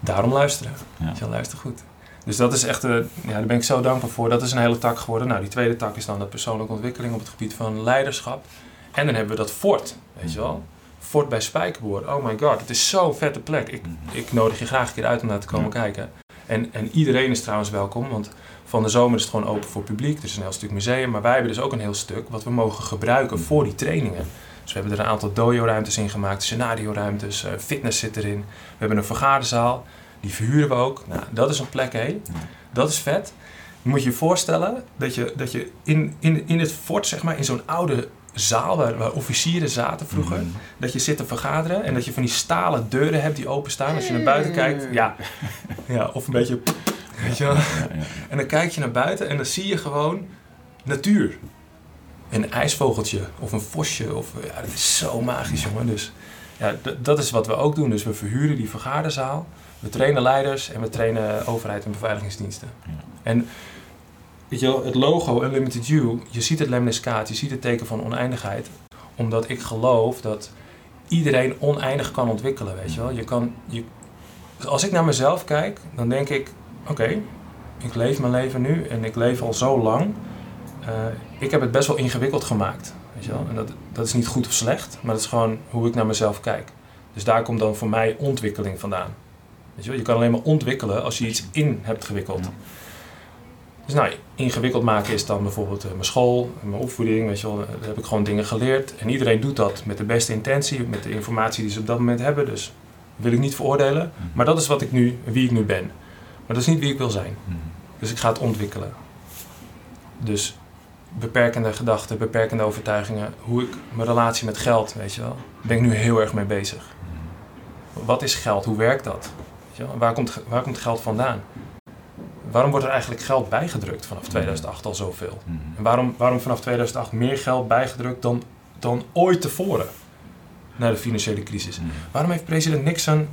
Daarom luisteren. ja. Je wel, luister goed. Dus dat is echt, eh, ja, daar ben ik zo dankbaar voor. Dat is een hele tak geworden. Nou, die tweede tak is dan de persoonlijke ontwikkeling op het gebied van leiderschap. En dan hebben we dat fort, weet je wel. Fort bij Spijkerboer. Oh my god, het is zo'n vette plek. Ik, ik nodig je graag een keer uit om naar te komen kijken. En, en iedereen is trouwens welkom, want van de zomer is het gewoon open voor publiek. Er is een heel stuk museum, maar wij hebben dus ook een heel stuk wat we mogen gebruiken voor die trainingen. Dus we hebben er een aantal dojo-ruimtes in gemaakt, scenario-ruimtes, eh, fitness zit erin. We hebben een vergaderzaal, die verhuren we ook. Nou, dat is een plek, hé. Dat is vet. Je moet je je voorstellen dat je, dat je in, in, in het fort, zeg maar, in zo'n oude zaal waar, waar officieren zaten vroeger, Mhm. dat je zit te vergaderen en dat je van die stalen deuren hebt die openstaan. Als je naar buiten kijkt, ja, ja of een beetje, weet je wel. Ja, ja. En dan kijk je naar buiten en dan zie je gewoon natuur. Een ijsvogeltje of een vosje. Of, ja, dat is zo magisch, jongen. Dus ja, dat is wat we ook doen. Dus we verhuren die vergaderzaal. We trainen leiders en we trainen overheid en beveiligingsdiensten. Ja. En weet je wel, het logo Unlimited You, je ziet het lemniscaat, je ziet het teken van oneindigheid. Omdat ik geloof dat iedereen oneindig kan ontwikkelen, weet je wel. Je kan, je, als ik naar mezelf kijk, dan denk ik, oké, ik leef mijn leven nu en ik leef al zo lang. Eh, ik heb het best wel ingewikkeld gemaakt. Weet je wel? En dat, dat is niet goed of slecht, maar dat is gewoon hoe ik naar mezelf kijk. Dus daar komt dan voor mij ontwikkeling vandaan. Weet je, wel? je kan alleen maar ontwikkelen als je iets in hebt gewikkeld. Dus nou, ingewikkeld maken is dan bijvoorbeeld eh, mijn school, mijn opvoeding, weet je wel. Daar heb ik gewoon dingen geleerd. En iedereen doet dat met de beste intentie, met de informatie die ze op dat moment hebben. Dus wil ik niet veroordelen. Maar dat is wat ik nu, wie ik nu ben. Maar dat is niet wie ik wil zijn. Dus ik ga het ontwikkelen. Dus beperkende gedachten, beperkende overtuigingen, hoe ik mijn relatie met geld, weet je wel, ben ik nu heel erg mee bezig. Wat is geld? Hoe werkt dat? Weet je wel? Waar, komt, waar komt geld vandaan? Waarom wordt er eigenlijk geld bijgedrukt vanaf 2008 al zoveel? En waarom, waarom vanaf 2008 meer geld bijgedrukt dan, dan ooit tevoren? Na de financiële crisis. Waarom heeft president Nixon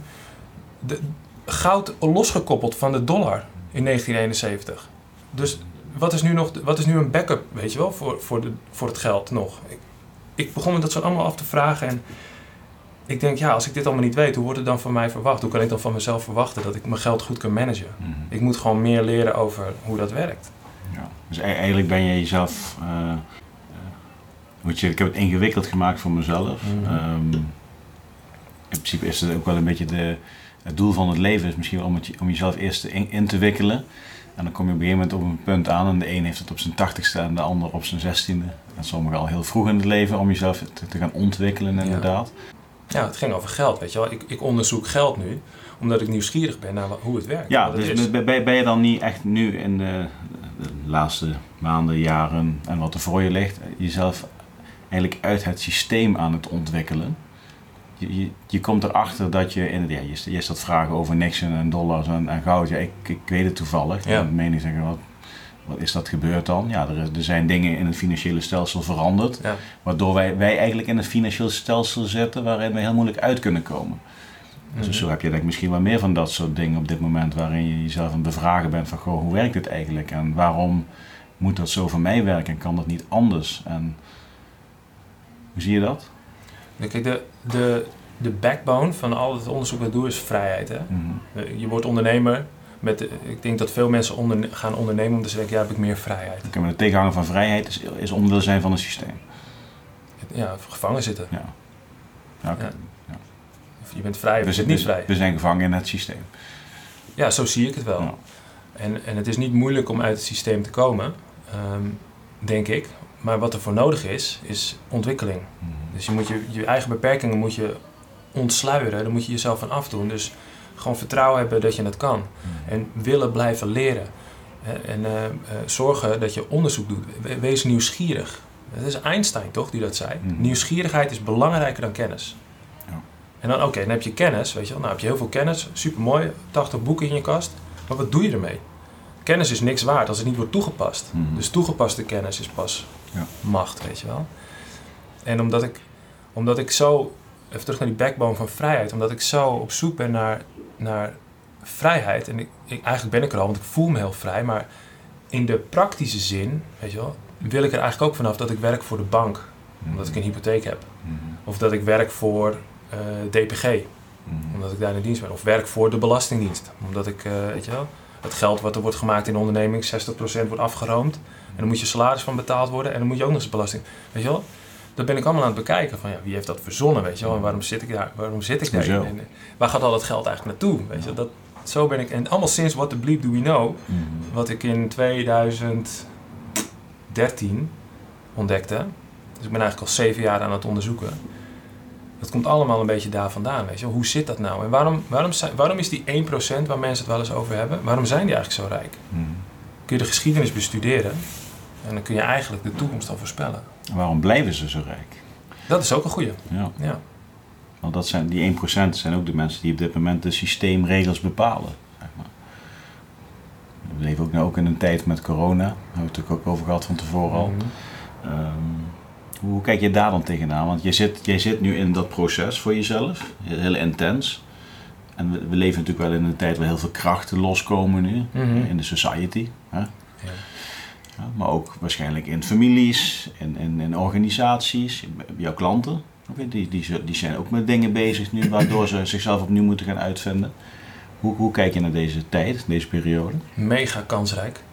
de, goud losgekoppeld van de dollar in 1971? Dus wat is nu, nog, wat is nu een backup, weet je wel, voor, voor, de, voor het geld nog? Ik, ik begon me dat zo allemaal af te vragen en ik denk, ja, als ik dit allemaal niet weet, hoe wordt het dan van mij verwacht? Hoe kan ik dan van mezelf verwachten dat ik mijn geld goed kan managen? Ik moet gewoon meer leren over hoe dat werkt. Ja. Dus e- eigenlijk ben je jezelf. moet je, ik heb het ingewikkeld gemaakt voor mezelf. Mhm. Ehm, in principe is het ook wel een beetje de, het doel van het leven, is misschien wel om, het, om jezelf eerst in, in te wikkelen. En dan kom je op een gegeven moment op een punt aan en de een heeft het op zijn tachtigste en de ander op zijn zestiende. En sommigen al heel vroeg in het leven om jezelf te, te gaan ontwikkelen inderdaad. Ja, het ging over geld, weet je wel. Ik, ik onderzoek geld nu, omdat ik nieuwsgierig ben naar hoe het werkt. Ja, dus is. ben, ben je dan niet echt nu in de, de laatste maanden, jaren en wat er voor je ligt, jezelf eigenlijk uit het systeem aan het ontwikkelen? Je, je, je komt erachter dat je, in, ja, je, je stelt vragen over Nixon en dollars en, en goud. Ja, ik, ik weet het toevallig. Ja. En mening zeggen, wat, wat is dat gebeurd dan? Ja, er, is- er zijn dingen in het financiële stelsel veranderd, Ja. waardoor wij, wij eigenlijk in het financiële stelsel zitten waarin we heel moeilijk uit kunnen komen. Dus Mhm. zo heb je denk ik misschien wel meer van dat soort dingen op dit moment waarin je jezelf aan het bevragen bent van goh, hoe werkt dit eigenlijk en waarom moet dat zo voor mij werken en kan dat niet anders? En hoe zie je dat? Kijk, de, de, de backbone van al het onderzoek dat ik doe is vrijheid. Hè? Mhm. Eh, Je wordt ondernemer. Met, de- ik denk dat veel mensen onder, gaan ondernemen omdat ze denken, ja, heb ik meer vrijheid. Oké, maar de tegenhanger van vrijheid is, is onderdeel zijn van een systeem. Ja, gevangen zitten. Ja. Ja, oké. Ja. Je bent vrij, of We, je bent niet vrij. we zijn gevangen in het systeem. Ja, zo zie ik het wel. Ja. En, en het is niet moeilijk om uit het systeem te komen, ehm, denk ik. Maar wat er voor nodig is, is ontwikkeling. Mhm. Dus je moet je, je eigen beperkingen moet je ontsluieren. Daar moet je jezelf van afdoen. Dus gewoon vertrouwen hebben dat je het kan. En willen blijven leren. En eh, eh, zorgen dat je onderzoek doet. We- Wees nieuwsgierig. Dat is Einstein toch die dat zei? Mhm. Nieuwsgierigheid is belangrijker dan kennis. Ja. En dan, oké, dan heb je kennis, weet je wel. Nou heb je heel veel kennis, supermooi, 80 boeken in je kast. Maar wat doe je ermee? Kennis is niks waard als het niet wordt toegepast. Mhm. Dus toegepaste kennis is pas Ja. macht, weet je wel. En omdat ik, omdat ik zo, even terug naar die backbone van vrijheid, omdat ik zo op zoek ben naar, naar vrijheid. En ik, ik, eigenlijk ben ik er al, want ik voel me heel vrij. Maar in de praktische zin, weet je wel, wil ik er eigenlijk ook vanaf dat ik werk voor de bank. Omdat ik een hypotheek heb. Mhm. Of dat ik werk voor eh, DPG, Mhm. omdat ik daar in dienst ben. Of werk voor de Belastingdienst, omdat ik, eh, weet je wel, het geld wat er wordt gemaakt in de onderneming, 60% wordt afgeroomd. En dan moet je salaris van betaald worden en dan moet je ook nog eens belasting. Weet je wel? Dat ben ik allemaal aan het bekijken. Van ja, wie heeft dat verzonnen, weet je wel? En waarom zit ik daar? Waarom zit ik daar? En, waar gaat al dat geld eigenlijk naartoe? Weet je, wel? dat, zo ben ik. En allemaal sinds What the Bleep Do We Know, Mhm. wat ik in 2013 ontdekte. Dus ik ben eigenlijk al zeven jaar aan het onderzoeken. Dat komt allemaal een beetje daar vandaan, weet je wel. Hoe zit dat nou? En waarom, waarom, zijn, waarom is die 1% waar mensen het wel eens over hebben, waarom zijn die eigenlijk zo rijk? Mhm. Kun je de geschiedenis bestuderen en dan kun je eigenlijk de toekomst al voorspellen. Waarom blijven ze zo rijk? Dat is ook een goeie. Ja. Ja. Want dat zijn, die 1% zijn ook de mensen die op dit moment de systeemregels bepalen. Zeg maar. We leven ook nu ook in een tijd met corona. Daar hebben we het natuurlijk ook over gehad van tevoren al. Mhm. Ehm, hoe kijk je daar dan tegenaan? Want jij zit, jij zit nu in dat proces voor jezelf, heel intens. En we, we leven natuurlijk wel in een tijd waar heel veel krachten loskomen nu, Mhm. in de society. Hè? Ja. Ja, maar ook waarschijnlijk in families, in, in, in organisaties, jouw klanten. Oké, Die, die, zijn ook met dingen bezig nu, waardoor ze zichzelf opnieuw moeten gaan uitvinden. Hoe, hoe kijk je naar deze tijd, deze periode? Mega kansrijk.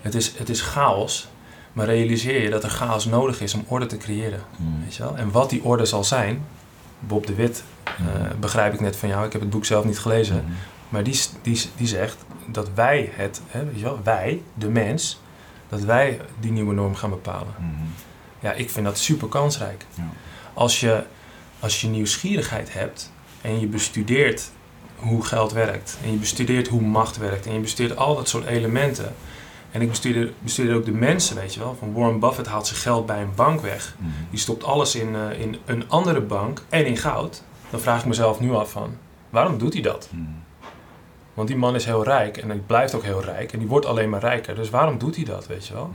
Het, is, het is chaos, maar realiseer je dat er chaos nodig is om orde te creëren. Mhm. Weet je wel? En wat die orde zal zijn, Bob de Wit, eh, begrijp ik net van jou, ik heb het boek zelf niet gelezen, Mhm. maar die, die, die zegt dat wij het, hè, weet je wel, wij, de mens, dat wij die nieuwe norm gaan bepalen. Mhm. Ja, ik vind dat super kansrijk. Ja. Als, je, als je nieuwsgierigheid hebt en je bestudeert hoe geld werkt, en je bestudeert hoe macht werkt, en je bestudeert al dat soort elementen. En ik bestudeer, bestudeer ook de mensen, weet je wel. Van Warren Buffett haalt zijn geld bij een bank weg. Mhm. Die stopt alles in, eh, in een andere bank en in goud. Dan vraag ik mezelf nu af van, waarom doet hij dat? Mhm. Want die man is heel rijk en hij blijft ook heel rijk. En die wordt alleen maar rijker. Dus waarom doet hij dat, weet je wel?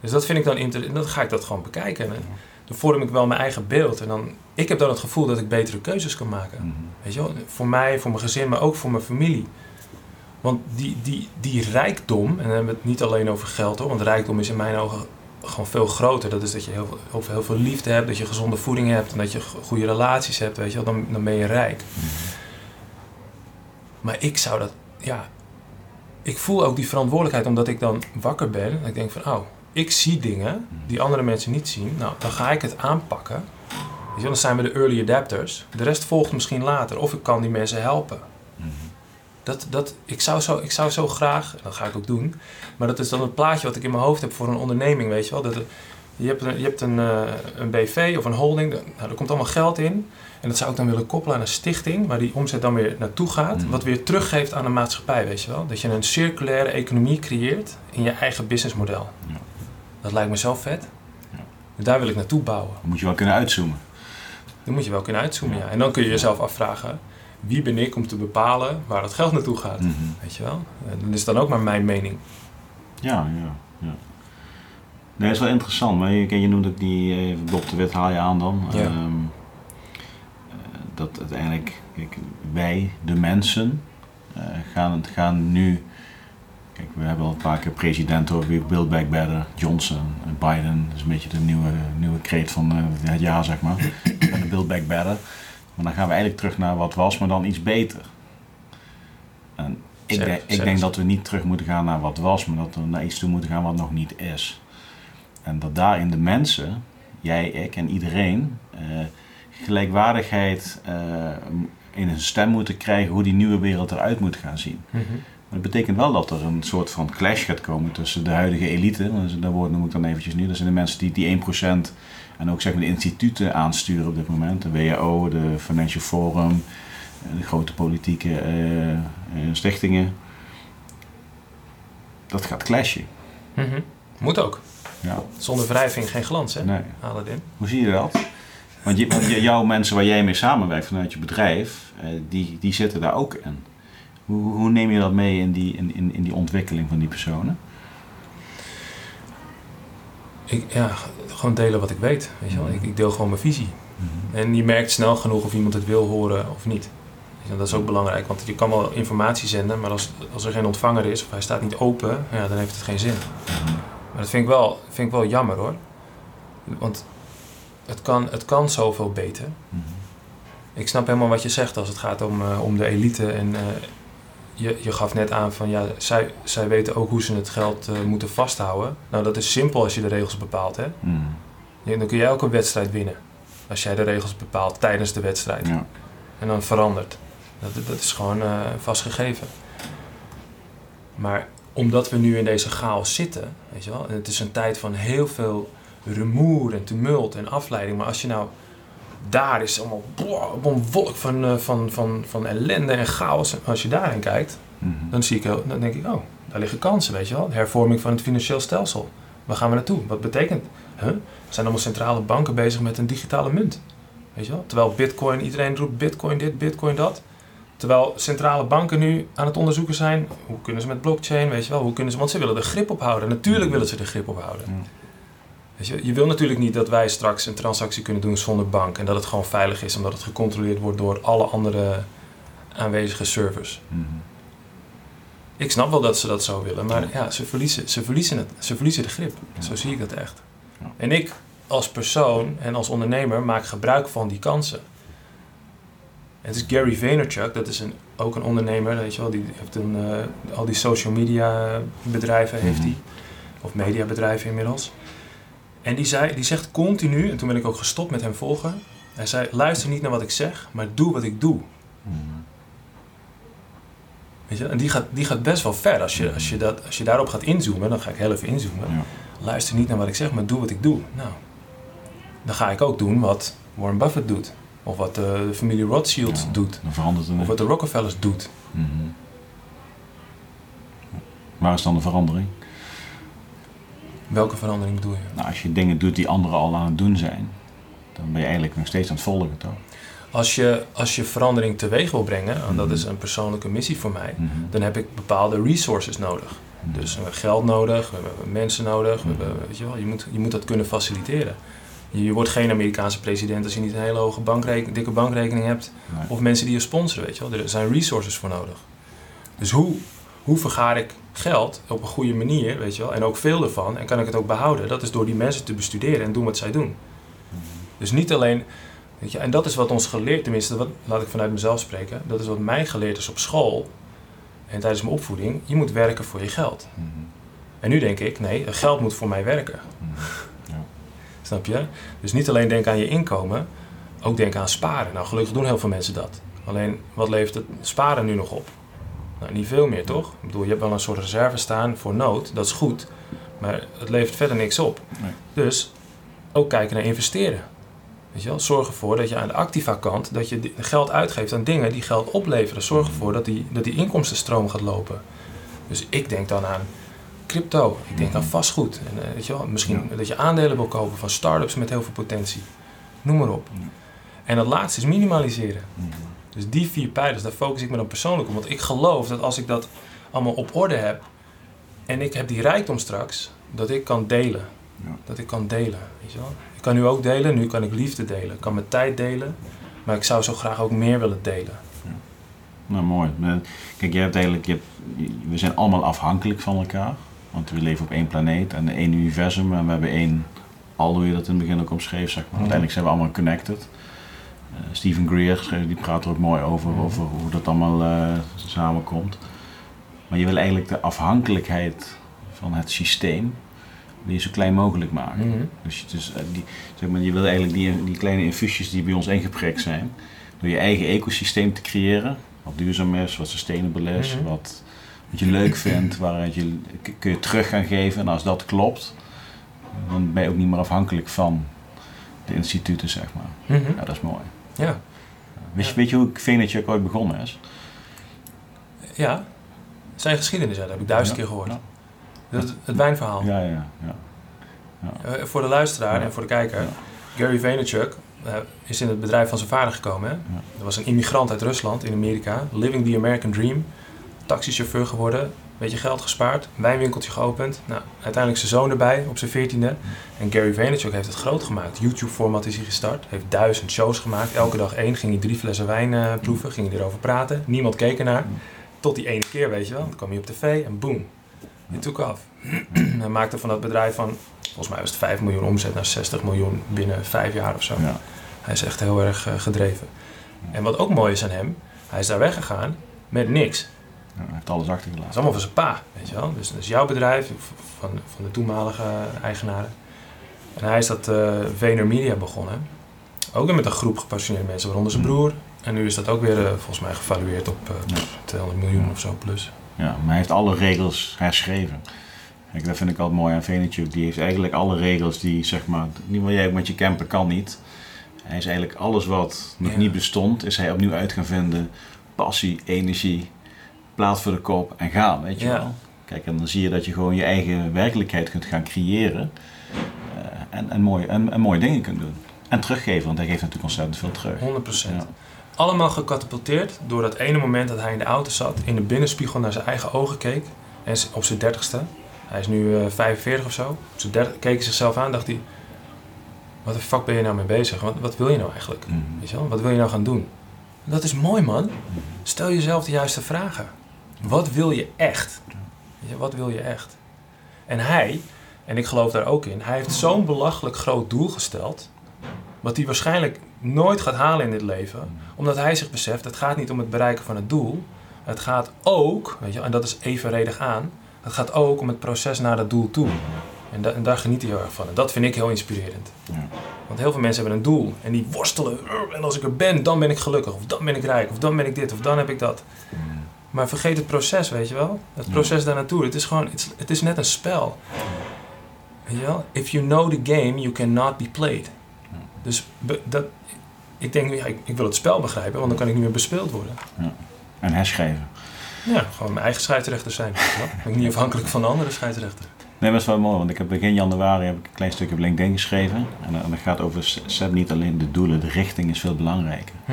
Dus dat vind ik dan interessant. Dan ga ik dat gewoon bekijken. En dan vorm ik wel mijn eigen beeld. En dan, ik heb dan het gevoel dat ik betere keuzes kan maken. Mhm. Weet je wel? Voor mij, voor mijn gezin, maar ook voor mijn familie. Want die, die, die rijkdom, en dan hebben we het niet alleen over geld hoor, want rijkdom is in mijn ogen gewoon veel groter. Dat is dat je heel, veel- heel, veel- heel veel liefde hebt, dat je gezonde voeding hebt en dat je go- goede relaties hebt, weet je wel, dan, dan ben je rijk. Maar ik zou dat, ja, ik voel ook die verantwoordelijkheid omdat ik dan wakker ben. En ik denk van, oh, ik zie dingen die andere mensen niet zien. Nou, dan ga ik het aanpakken. Wel, dan zijn we de early adapters. De rest volgt misschien later. Of ik kan die mensen helpen. Dat, dat, ik, zou zo, ik zou zo graag, en dat ga ik ook doen, maar dat is dan het plaatje wat ik in mijn hoofd heb voor een onderneming, weet je wel. Dat, je hebt een, je hebt een, eh, een BV of een holding, nou, er komt allemaal geld in. En dat zou ik dan willen koppelen aan een stichting, waar die omzet dan weer naartoe gaat. Mhm. Wat weer teruggeeft aan de maatschappij, weet je wel. Dat je een circulaire economie creëert in je eigen businessmodel. Ja. Dat lijkt me zo vet. Ja. En daar wil ik naartoe bouwen. Dan moet je wel kunnen uitzoomen. Dan moet je wel kunnen uitzoomen, Ja. En dan kun je jezelf afvragen, wie ben ik om te bepalen waar dat geld naartoe gaat? Mhm. Weet je wel? En dat is dan ook maar mijn mening. Ja, ja, ja. Nee, dat is wel interessant. Maar je, je noemt ook die eh, Bob de Wit haal je aan dan. Ja. Dat uiteindelijk kijk, wij, de mensen, eh, gaan, gaan nu... Kijk, we hebben al een paar keer president over Build Back Better, Johnson, en Biden. Dat is een beetje de nieuwe, nieuwe kreet van eh, het jaar, zeg maar. de Build Back Better. Maar dan gaan we eigenlijk terug naar wat was, maar dan iets beter. En ik, Zeg- denk, ik denk dat we niet terug moeten gaan naar wat was, maar dat we naar iets toe moeten gaan wat nog niet is. En dat daarin de mensen, jij, ik en iedereen, eh, gelijkwaardigheid eh, in een stem moeten krijgen hoe die nieuwe wereld eruit moet gaan zien. Maar dat betekent wel dat er een soort van clash gaat komen tussen de huidige elite, dat woord noem ik dan eventjes nu, dat zijn de mensen die die 1% en ook zeg maar de instituten aansturen op dit moment, de WHO, de Financial Forum, eh, de grote politieke eh, stichtingen. Dat gaat clashen. Mhm. Moet ook. Ja, Zonder wrijving geen glans, hè? nee. Aladdin. Hoe zie je dat? Want, je, want je- jouw mensen waar jij mee samenwerkt vanuit je bedrijf, eh, die, die zitten daar ook in. Hoe, hoe neem je dat mee in die, in, in, in die ontwikkeling van die personen? Ik, ja, gewoon delen wat ik weet. Weet je wel? Mhm. Ik, ik deel gewoon mijn visie. En je merkt snel genoeg of iemand het wil horen of niet. Dat is ook belangrijk, want je kan wel informatie zenden, maar als, als er geen ontvanger is of hij staat niet open, ja, dan heeft het geen zin. Maar dat vind ik wel, vind ik wel jammer hoor. Want het kan, het kan zoveel beter. Mhm. Ik snap helemaal wat je zegt als het gaat om, eh, om de elite. En eh, je, je gaf net aan van ja, zij, zij weten ook hoe ze het geld eh, moeten vasthouden. Nou, dat is simpel als je de regels bepaalt. Hè? Mhm. Ja, Dan kun jij ook een wedstrijd winnen. Als jij de regels bepaalt tijdens de wedstrijd. Ja. En dan verandert. Dat, dat is gewoon vastgegeven. Maar omdat we nu in deze chaos zitten, weet je wel, en het is een tijd van heel veel rumoer en tumult en afleiding. Maar als je nou daar is allemaal boah, op een wolk van, eh, van, van, van ellende en chaos. En als je daarin kijkt, Mhm. dan, zie ik, heel- dan denk ik, oh, daar liggen kansen, weet je wel. De hervorming van het financieel stelsel. Waar gaan we naartoe? Wat betekent? Huh? Er zijn allemaal centrale banken bezig met een digitale munt. Weet je wel? Terwijl bitcoin, iedereen roept bitcoin dit, bitcoin dat. Terwijl centrale banken nu aan het onderzoeken zijn, hoe kunnen ze met blockchain, weet je wel, hoe kunnen ze, want ze willen de grip ophouden. Natuurlijk willen ze de grip ophouden. Ja. Weet je, je wil natuurlijk niet dat wij straks een transactie kunnen doen zonder bank en dat het gewoon veilig is, omdat het gecontroleerd wordt door alle andere aanwezige servers. Mhm. Ik snap wel dat ze dat zo willen, maar ja, ze verliezen, ze verliezen, het, ze verliezen de grip. Zo zie ik dat echt. Ja. En ik als persoon en als ondernemer maak gebruik van die kansen. Het is Gary Vaynerchuk, dat is een ook een ondernemer, weet je wel. Die heeft een, eh, al die social media bedrijven heeft Mhm. hij. Of mediabedrijven inmiddels. En die, zei, die zegt continu, en toen ben ik ook gestopt met hem volgen. Hij zei, luister niet naar wat ik zeg, maar doe wat ik doe. Mhm. Weet je? En die gaat, die gaat best wel ver. Als je, als, je dat, als je daarop gaat inzoomen, dan ga ik heel even inzoomen. Ja. Luister niet naar wat ik zeg, maar doe wat ik doe. Nou, dan ga ik ook doen wat Warren Buffett doet. Of wat eh, de familie Rothschild Ja. doet. Dan verandert het. Of wat de Rockefellers doet. Mhm. Waar is dan de verandering? Welke verandering bedoel je? Nou, als je dingen doet die anderen al aan het doen zijn, dan ben je eigenlijk nog steeds aan het volgen, toch? Als je, als je verandering teweeg wil brengen, en dat Mhm. is een persoonlijke missie voor mij, Mhm. dan heb ik bepaalde resources nodig. Mhm. Dus we hebben geld nodig, we hebben mensen nodig, we hebben, weet je, wel, je, moet, je moet dat kunnen faciliteren. Je, je wordt geen Amerikaanse president als je niet een hele hoge bankrekening, dikke bankrekening hebt. Nee. Of mensen die je sponsoren, weet je wel. Er zijn resources voor nodig. Dus hoe, hoe vergaar ik geld op een goede manier, weet je wel. En ook veel ervan. En kan ik het ook behouden. Dat is door die mensen te bestuderen en doen wat zij doen. Dus niet alleen... Weet je, en dat is wat ons geleerd, tenminste, wat, laat ik vanuit mezelf spreken. Dat is wat mij geleerd is op school. En tijdens mijn opvoeding. Je moet werken voor je geld. Mhm. En nu denk ik, nee, geld moet voor mij werken. Mhm. Ja. Snap je? Dus niet alleen denken aan je inkomen, ook denken aan sparen. Nou, gelukkig doen heel veel mensen dat. Alleen, wat levert het sparen nu nog op? Nou, niet veel meer, toch? Ik bedoel, je hebt wel een soort reserve staan voor nood, dat is goed. Maar het levert verder niks op. Nee. Dus ook kijken naar investeren. Weet je wel? Zorg ervoor dat je aan de activa kant dat je geld uitgeeft aan dingen die geld opleveren. Zorg ervoor dat die, dat die inkomstenstroom gaat lopen. Dus ik denk dan aan crypto, ik denk aan vastgoed. En, eh, weet je wel, misschien Ja. dat je aandelen wil kopen van start-ups met heel veel potentie. Noem maar op. Ja. En het laatste is minimaliseren. Mhm. Dus die vier pijlers, daar focus ik me dan persoonlijk op. Want ik geloof dat als ik dat allemaal op orde heb en ik heb die rijkdom straks, dat ik kan delen. Ja. Dat ik kan delen, weet je wel. Ik kan nu ook delen, nu kan ik liefde delen. Ik kan mijn tijd delen, maar ik zou zo graag ook meer willen delen. Nou, mooi. Kijk, hebt eigenlijk, je hebt, we zijn allemaal afhankelijk van elkaar. Want we leven op één planeet en één universum. En we hebben één al, hoe je dat in het begin ook omschreef, zeg maar. Mhm. Uiteindelijk zijn we allemaal connected. Eh, Stephen Greer, die praat er ook mooi over, over hoe dat allemaal eh, samenkomt. Maar je wil eigenlijk de afhankelijkheid van het systeem zo klein mogelijk maken. Mhm. Dus, je- dus eh, die, zeg maar, je wil eigenlijk die, die kleine infusies die bij ons ingeprikt zijn, door je eigen ecosysteem te creëren, wat duurzaam is, wat sustainable is, Mhm. wat, wat je leuk vindt, waaruit je kun je terug gaan geven. En als dat klopt, dan ben je ook niet meer afhankelijk van de instituten, zeg maar. Mhm. Ja, dat is mooi. Ja. Weet, je, Ja. weet je hoe Venetjuk ooit begonnen is? ja, zijn geschiedenis, ja, dat heb ik duizend keer gehoord. Dat het wijnverhaal. Ja, ja, ja. Eh, voor de luisteraar en voor de kijker. Gary Vaynerchuk eh, is in het bedrijf van zijn vader gekomen. Hè? Dat was een immigrant uit Rusland in Amerika. Living the American Dream. Taxichauffeur geworden. Beetje geld gespaard. Wijnwinkeltje geopend. Nou, uiteindelijk zijn zoon erbij op zijn veertiende. En Gary Vaynerchuk heeft het groot gemaakt. YouTube-format is hij gestart. Heeft duizend shows gemaakt. Elke dag één. Ging hij drie flessen wijn eh, proeven. Ging hij erover praten. Niemand keek ernaar. Tot die ene keer, weet je wel. Dan kwam hij op tv en boom. Die took af. hij maakte van dat bedrijf van... Volgens mij was het 5 miljoen omzet naar 60 miljoen binnen vijf jaar of zo. ja. Hij is echt heel erg eh, gedreven. En wat ook mooi is aan hem, hij is daar weggegaan met niks. Hij heeft alles achtergelaten. is allemaal van zijn pa, weet je wel. Dus dat is jouw bedrijf, van, van de toenmalige eigenaren. En hij is dat eh Vener Media begonnen. Ook weer met een groep gepassioneerde mensen, waaronder zijn broer. En nu is dat ook weer eh, volgens mij gevalueerd op eh, Ja. 200 miljoen of zo plus. Ja, maar hij heeft alle regels herschreven. Kijk, dat vind ik altijd mooi aan Venetjuk. Die heeft eigenlijk alle regels die, zeg maar, niet wat jij met je camper kan niet. Hij is eigenlijk alles wat nog Ja. niet bestond, is hij opnieuw uit gaan vinden. Passie, energie, plaat voor de kop en gaan, weet je Ja. wel. Kijk, en dan zie je dat je gewoon je eigen werkelijkheid kunt gaan creëren. eh, en, en, mooie, en, en mooie dingen kunt doen. En teruggeven, want hij geeft natuurlijk ontzettend veel terug. 100%. Ja. Allemaal gecatapulteerd door dat ene moment dat hij in de auto zat, in de binnenspiegel naar zijn eigen ogen keek. En op zijn dertigste, hij is nu eh 45 of zo, op zijn dertig, keek hij zichzelf aan dacht hij, wat de fuck ben je nou mee bezig? Wat, wat wil je nou eigenlijk? Mhm. Weet je wel? Wat wil je nou gaan doen? Dat is mooi man. Stel jezelf de juiste vragen. Wat wil je echt? Wat wil je echt? En hij, en ik geloof daar ook in, hij heeft zo'n belachelijk groot doel gesteld. Wat hij waarschijnlijk nooit gaat halen in dit leven. Omdat hij zich beseft, het gaat niet om het bereiken van het doel. Het gaat ook, weet je, en dat is evenredig aan, het gaat ook om het proces naar dat doel toe. En, da- en daar geniet hij heel erg van. En dat vind ik heel inspirerend. Ja. Want heel veel mensen hebben een doel en die worstelen. En als ik er ben, dan ben ik gelukkig. Of dan ben ik rijk. Of dan ben ik dit. Of dan heb ik dat. Maar vergeet het proces, weet je wel. Het Ja. proces daar naartoe. Het is gewoon, het is, net een spel. Weet je wel? If you know the game, you cannot be played. Ja. Dus be- dat, ik denk, ja, ik, ik wil het spel begrijpen, want dan kan ik niet meer bespeeld worden. En herschrijven. Ja, gewoon mijn eigen scheidsrechter zijn. Ben ik niet afhankelijk van de andere scheidsrechter. Nee, dat is wel mooi, want ik heb begin januari heb ik een klein stukje op LinkedIn geschreven. En, eh, en dat gaat over, zet niet alleen de doelen, de richting is veel belangrijker. Hm.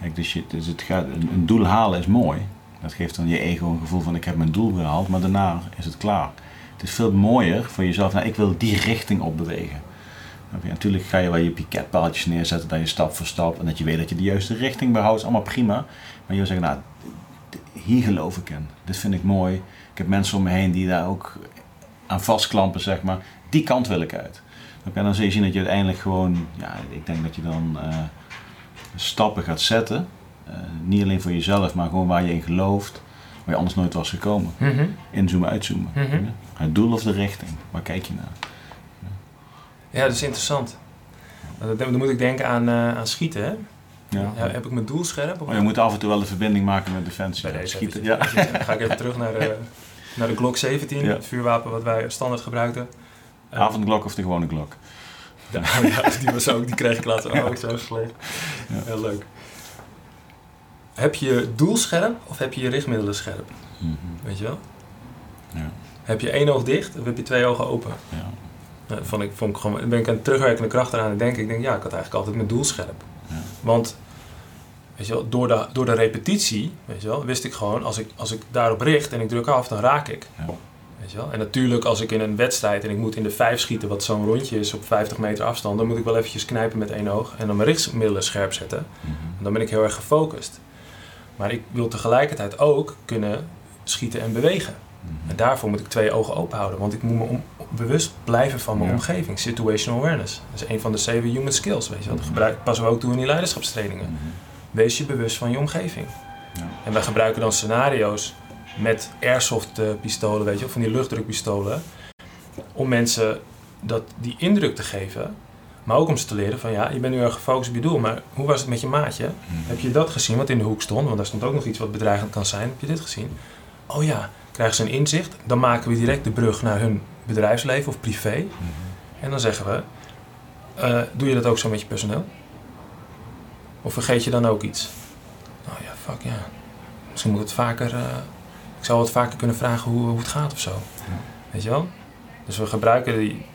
Kijk, dus, je, dus het gaat, een, een doel halen is mooi. Dat geeft dan je ego een gevoel van ik heb mijn doel behaald, maar daarna is het klaar. Het is veel mooier voor jezelf, nou ik wil die richting opbewegen. Je? Natuurlijk ga je wel je piketpaaltjes neerzetten, dat je stap voor stap en dat je weet dat je de juiste richting behoudt, allemaal prima. Maar je wil zeggen, nou, hier geloof ik in, dit vind ik mooi. Ik heb mensen om me heen die daar ook aan vastklampen, zeg maar. Die kant wil ik uit. En dan zul je zien dat je uiteindelijk gewoon, ja, ik denk dat je dan eh, stappen gaat zetten. Eh, niet alleen voor jezelf, maar gewoon waar je in gelooft. Waar je anders nooit was gekomen. Mhm. Inzoomen, uitzoomen. Mhm. Het doel of de richting. Waar kijk je naar? Ja, dat is interessant. Dan, moet ik denken aan, eh, aan schieten, hè? Ja. Ja, heb ik mijn doel scherp? Of Maar je moet af en toe wel de verbinding maken met defensie. Bij deze Schieten. Ja. Dan ga ik even terug naar de, naar de Glock 17, Ja. het vuurwapen wat wij standaard gebruikten. Eh, Avondklok of de gewone klok. Ja, ja, die was ook, die kreeg ik laatst ook zo. Ja. Heel leuk. Heb je je doel scherp of heb je je richtmiddelen scherp? Mhm. Weet je wel? Ja. Heb je één oog dicht of heb je twee ogen open? Ja. Nou, vond ik, vond ik gewoon, ben ik aan terugwerkende kracht eraan en denk ik, denk, ja, ik had eigenlijk altijd mijn doel scherp. Ja. Want, weet je wel, door de, door de repetitie, weet je wel, wist ik gewoon, als ik, als ik daarop richt en ik druk af, dan raak ik. Ja. Weet je wel? En natuurlijk, als ik in een wedstrijd en ik moet in de vijf schieten, wat zo'n rondje is op 50 meter afstand, dan moet ik wel eventjes knijpen met één oog en dan mijn richtmiddelen scherp zetten. Mhm. En dan ben ik heel erg gefocust. Maar ik wil tegelijkertijd ook kunnen schieten en bewegen. Mhm. En daarvoor moet ik twee ogen open houden, want ik moet me om, bewust blijven van mijn Ja. omgeving. Situational awareness. Dat is een van de zeven human skills, weet je wel. Dat gebruik, passen we ook toe in die leiderschapstrainingen. Mhm. Wees je bewust van je omgeving. Ja. En wij gebruiken dan scenario's met airsoft eh, pistolen, weet je wel, van die luchtdrukpistolen. Om mensen dat, die indruk te geven. Maar ook om ze te leren van ja, je bent nu erg gefocust op je doel. Maar hoe was het met je maatje? Mhm. Heb je dat gezien wat in de hoek stond? Want daar stond ook nog iets wat bedreigend kan zijn. Heb je dit gezien? Oh ja, krijgen ze een inzicht. Dan maken we direct de brug naar hun bedrijfsleven of privé. Mhm. En dan zeggen we, eh, doe je dat ook zo met je personeel? Of vergeet je dan ook iets? Nou ja, fuck ja. Misschien moet het vaker, eh, ik zou wat vaker kunnen vragen hoe, hoe het gaat of zo. Weet je wel? Dus we gebruiken die,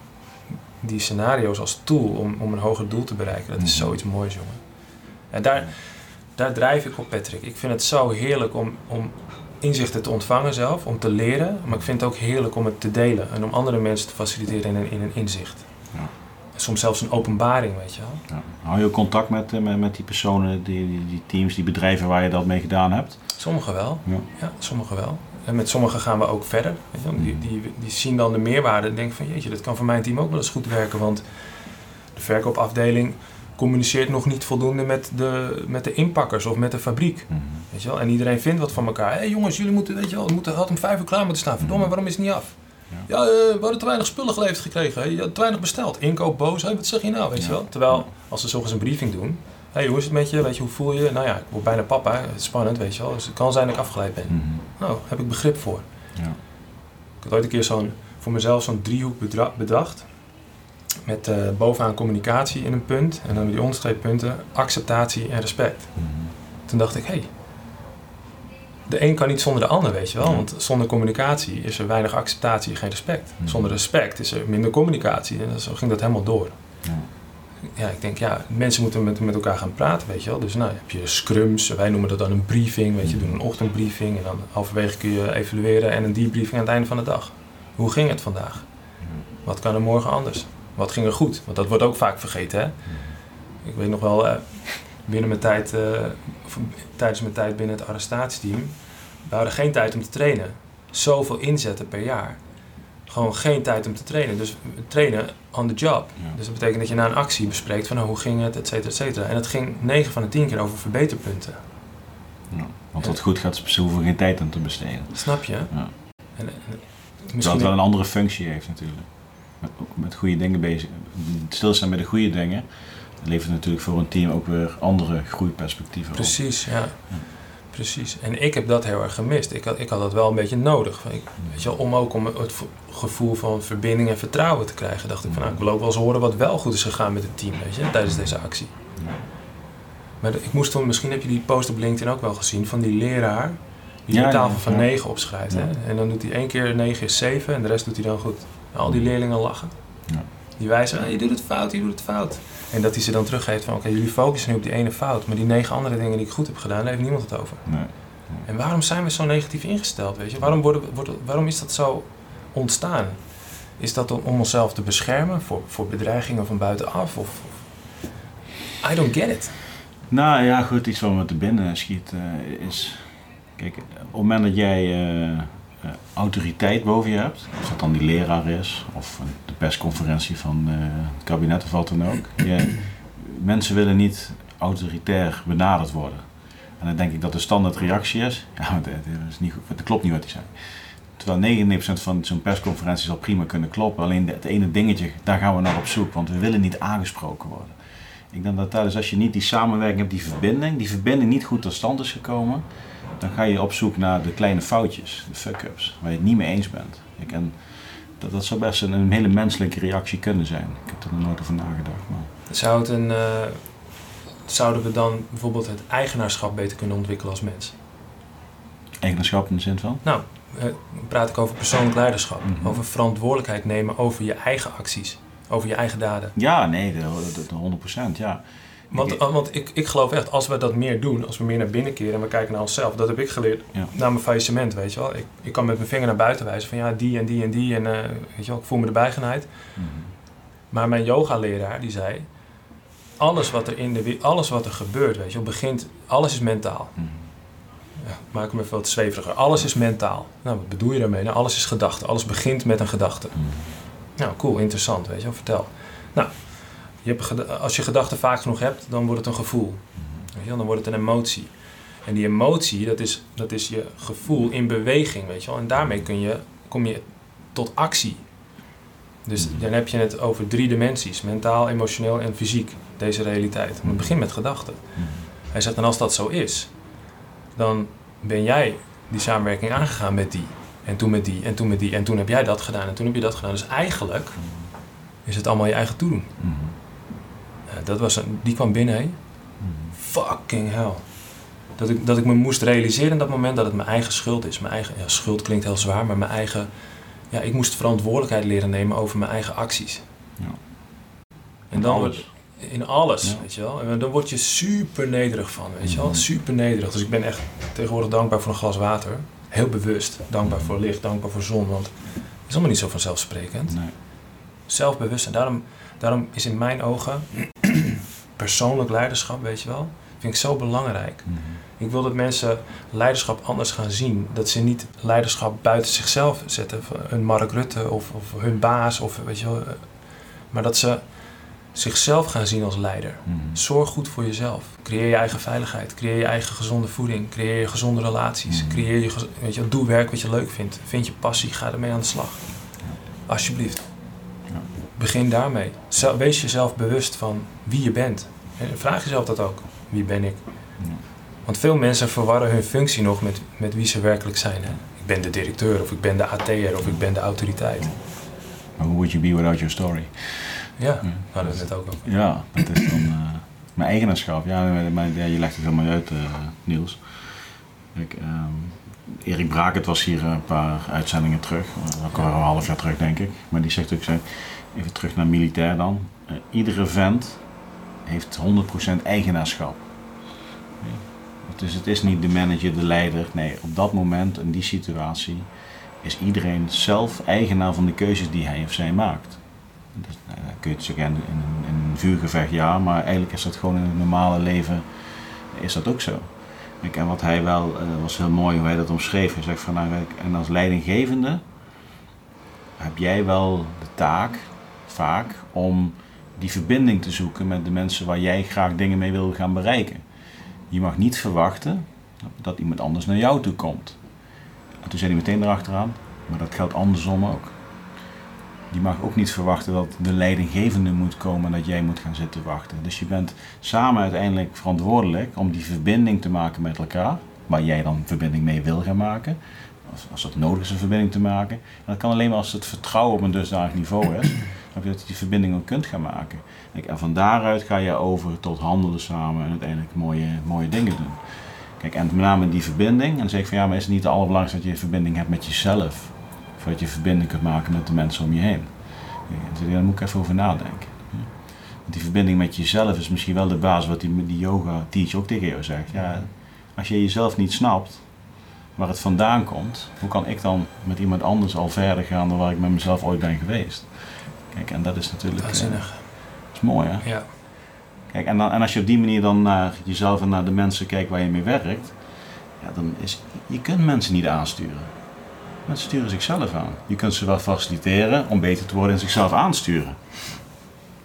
die scenario's als tool om, om een hoger doel te bereiken. Dat is Mhm. zoiets moois, jongen. En daar, daar drijf ik op, Patrick. Ik vind het zo heerlijk om, om inzichten te ontvangen zelf, om te leren. Maar ik vind het ook heerlijk om het te delen en om andere mensen te faciliteren in een, in een inzicht. Ja. Soms zelfs een openbaring, weet je wel. Ja. Hou je contact met, eh, met, met die personen, die, die, die teams, die bedrijven waar je dat mee gedaan hebt? Sommigen wel, Ja. ja, sommigen wel. En met sommigen gaan we ook verder. Weet je. Die, die, die zien dan de meerwaarde en denken van jeetje, dat kan voor mijn team ook wel eens goed werken. Want de verkoopafdeling communiceert nog niet voldoende met de, met de inpakkers of met de fabriek. Mhm. Weet je wel? En iedereen vindt wat van elkaar. Hé hey jongens, jullie moeten, weet je wel, het moet, had om vijf uur klaar moeten staan. Verdomme, waarom is het niet af? Ja. Ja, eh, we hadden te weinig spullen geleverd gekregen. Je had te weinig besteld. Inkoop boos. Wat zeg je nou, weet je Ja. wel? Terwijl, als ze s'ochtends een briefing doen. Hey, hoe is het met je? Weet je, hoe voel je? Nou ja, ik word bijna papa. Het is spannend, weet je wel. Dus het kan zijn dat ik afgeleid ben. Mhm. Nou, heb ik begrip voor. Ja. Ik had ooit een keer zo'n, voor mezelf zo'n driehoek bedacht. Met eh, bovenaan communicatie in een punt. En dan die onderste punten acceptatie en respect. Mhm. Toen dacht ik, hé, hey, de een kan niet zonder de ander, weet je wel. Ja. Want zonder communicatie is er weinig acceptatie, geen respect. Mhm. Zonder respect is er minder communicatie. En zo ging dat helemaal door. Ja. Ja, ik denk, ja, mensen moeten met, met elkaar gaan praten, weet je wel. Dus nou, heb je scrums, wij noemen dat dan een briefing, weet je. Doen een ochtendbriefing en dan halverwege kun je evalueren en een debriefing aan het einde van de dag. Hoe ging het vandaag? Wat kan er morgen anders? Wat ging er goed? Want dat wordt ook vaak vergeten, hè. Ik weet nog wel, eh, binnen mijn tijd, eh, of tijdens mijn tijd binnen het arrestatieteam, we hadden geen tijd om te trainen. Zoveel inzetten per jaar. Gewoon geen tijd om te trainen. Dus trainen on the job. Ja. Dus dat betekent dat je na een actie bespreekt van nou, hoe ging het, et cetera, et cetera. En dat ging 9 van de 10 keer over verbeterpunten. Ja. Want wat goed gaat, ze hoeven geen tijd aan te besteden. Snap je? Ja. En, en, misschien het wel een andere functie heeft natuurlijk. Met, met goede dingen bezig. Stilstaan bij de goede dingen levert natuurlijk voor een team ook weer andere groeiperspectieven op. Precies, ja. Precies. En ik heb dat heel erg gemist. Ik had, ik had dat wel een beetje nodig. Ik, weet je wel, om ook om het vo- gevoel van verbinding en vertrouwen te krijgen, dacht ik van nou, ik wil ook wel eens horen wat wel goed is gegaan met het team, weet je, tijdens deze actie. Maar ik moest toen, misschien heb je die post op LinkedIn ook wel gezien, van die leraar die Ja, de ja, tafel van ja. 9 opschrijft. Hè? En dan doet hij één keer 9 is 7 en de rest doet hij dan goed. En al die leerlingen lachen. Ja. Die wijzen, "Ah, je doet het fout, je doet het fout. En dat hij ze dan teruggeeft van, oké, jullie focussen nu op die ene fout, maar die negen andere dingen die ik goed heb gedaan, daar heeft niemand het over. Nee. En waarom zijn we zo negatief ingesteld, weet je? Waarom, worden, wordt, waarom is dat zo ontstaan? Is dat om, onszelf te beschermen voor, voor bedreigingen van buitenaf? Of, of- I don't get it. Nou ja, goed, iets wat me te binnen schiet eh, is... Kijk, op het moment dat jij eh, autoriteit boven je hebt, of dat dan die leraar is, of de persconferentie van eh, het kabinet of wat dan ook. Je, mensen willen niet autoritair benaderd worden. En dan denk ik dat de standaard reactie is, ja, dat is niet goed, dat klopt niet wat hij zei. Terwijl 99% van zo'n persconferentie zal prima kunnen kloppen. Alleen het ene dingetje, daar gaan we naar op zoek, want we willen niet aangesproken worden. Ik denk dat dat is als je niet die samenwerking hebt, die verbinding, die verbinding niet goed tot stand is gekomen, dan ga je op zoek naar de kleine foutjes, de fuck-ups, waar je het niet mee eens bent. Ik, en dat, dat zou best een, een hele menselijke reactie kunnen zijn. Ik heb er nog nooit over nagedacht. Maar... Zou het een, eh, zouden we dan bijvoorbeeld het eigenaarschap beter kunnen ontwikkelen als mens? Eigenaarschap in de zin van? Nou, eh, praat ik over persoonlijk leiderschap. Mhm. Over verantwoordelijkheid nemen over je eigen acties. Over je eigen daden. Ja, nee, de, de, de 100%. Ja. Want, Ik- want ik, ik geloof echt, als we dat meer doen, als we meer naar binnen keren en we kijken naar onszelf, dat heb ik geleerd Ja. na mijn faillissement, weet je wel. Ik, ik kan met mijn vinger naar buiten wijzen van ja, die en die en die en eh, weet je wel, ik voel me erbij genaaid. Mhm. Maar mijn yoga-leraar die zei, alles wat er in de alles wat er gebeurt, weet je wel, begint, alles is mentaal. Mhm. Ja, maak hem even wat zweveriger. Alles is mentaal. Nou, wat bedoel je daarmee? Nou, alles is gedachte. Alles begint met een gedachte. Mhm. Nou, cool, interessant, weet je wel, vertel. Nou, je hebt, als je gedachten vaak genoeg hebt, dan wordt het een gevoel. Weet je wel, dan wordt het een emotie. En die emotie, dat is, dat is je gevoel in beweging, weet je wel. En daarmee kun je, kom je tot actie. Dus dan heb je het over drie dimensies. Mentaal, emotioneel en fysiek. Deze realiteit. Maar het begint met gedachten. Mhm. Hij zegt, en als dat zo is, dan ben jij die samenwerking aangegaan met die. En toen met die, en toen met die, en toen heb jij dat gedaan, en toen heb je dat gedaan. Dus eigenlijk is het allemaal je eigen toedoen. Mhm. Dat was een, die kwam binnen? Mhm. Fucking hell. Dat ik, dat ik me moest realiseren in dat moment dat het mijn eigen schuld is. Mijn eigen, ja, schuld klinkt heel zwaar, maar mijn eigen... Ja, ik moest verantwoordelijkheid leren nemen over mijn eigen acties. Ja. En dan Alles. in alles, Ja. weet je wel. En dan word je super nederig van, weet je wel. Mhm. Super nederig. Dus ik ben echt tegenwoordig dankbaar voor een glas water. Heel bewust. Dankbaar voor licht, dankbaar voor zon. Want het is allemaal niet zo vanzelfsprekend. Nee. Zelfbewust. En daarom, daarom is in mijn ogen persoonlijk leiderschap, weet je wel, vind ik zo belangrijk. Mhm. Ik wil dat mensen leiderschap anders gaan zien. Dat ze niet leiderschap buiten zichzelf zetten. Een Mark Rutte of, of hun baas. Of, weet je wel, eh, maar dat ze zichzelf gaan zien als leider. Mhm. Zorg goed voor jezelf. Creëer je eigen veiligheid. Creëer je eigen gezonde voeding. Creëer je gezonde relaties. Mhm. Creëer je, weet je, doe werk wat je leuk vindt. Vind je passie, ga ermee aan de slag. Alsjeblieft. Ja. Begin daarmee. Wees jezelf bewust van wie je bent. En vraag jezelf dat ook. Wie ben ik? Want veel mensen verwarren hun functie nog met, met wie ze werkelijk zijn. Hè? Ik ben de directeur, of ik ben de AT'er, of ik ben de autoriteit. Maar who would you be without your story? Ja, Ja. daar hadden we het ook over. Ja, dat is dan eh, mijn eigenaarschap. Ja, maar, ja, je legt het helemaal uit, eh, Niels. Ehm, Erik Braakert was hier een paar uitzendingen terug, eh, ook al een half jaar terug denk ik. Maar die zegt ook, zo, even terug naar militair dan. Iedere vent heeft 100% eigenaarschap. Dus het is niet de manager, de leider. Nee, op dat moment, in die situatie, is iedereen zelf eigenaar van de keuzes die hij of zij maakt. Nou, dat kun je het zeggen in, in, een- vuurgevecht, ja, maar eigenlijk is dat gewoon in het normale leven, is dat ook zo. En wat hij wel, eh, was heel mooi hoe hij dat omschreef. Hij zegt van, nou, en als leidinggevende heb jij wel de taak, vaak, om die verbinding te zoeken met de mensen waar jij graag dingen mee wil gaan bereiken. Je mag niet verwachten dat iemand anders naar jou toe komt. En toen zei hij meteen erachteraan, maar dat geldt andersom ook. Je mag ook niet verwachten dat de leidinggevende moet komen en dat jij moet gaan zitten wachten. Dus je bent samen uiteindelijk verantwoordelijk om die verbinding te maken met elkaar, waar jij dan verbinding mee wil gaan maken. Als, als dat nodig is een verbinding te maken. En dat kan alleen maar als het vertrouwen op een dusdanig niveau is, dat je die verbinding ook kunt gaan maken. En van daaruit ga je over tot handelen samen en uiteindelijk mooie, mooie dingen doen. Kijk, en met name die verbinding, en dan zeg ik van ja, maar is het niet het allerbelangrijkste dat je verbinding hebt met jezelf? Of je verbinding kunt maken met de mensen om je heen. Ja, daar moet ik even over nadenken. Want die verbinding met jezelf is misschien wel de basis wat die, die yoga teacher ook tegen jou zegt. Ja, als je jezelf niet snapt, waar het vandaan komt, hoe kan ik dan met iemand anders al verder gaan dan waar ik met mezelf ooit ben geweest? Kijk, en dat is natuurlijk. Waanzinnig. Uh, dat is mooi, hè? Ja. Kijk, en, dan, en als je op die manier dan naar jezelf en naar de mensen kijkt waar je mee werkt, ja, dan is. Je kunt mensen niet aansturen. Mensen sturen zichzelf aan. Je kunt ze wel faciliteren om beter te worden en zichzelf aansturen.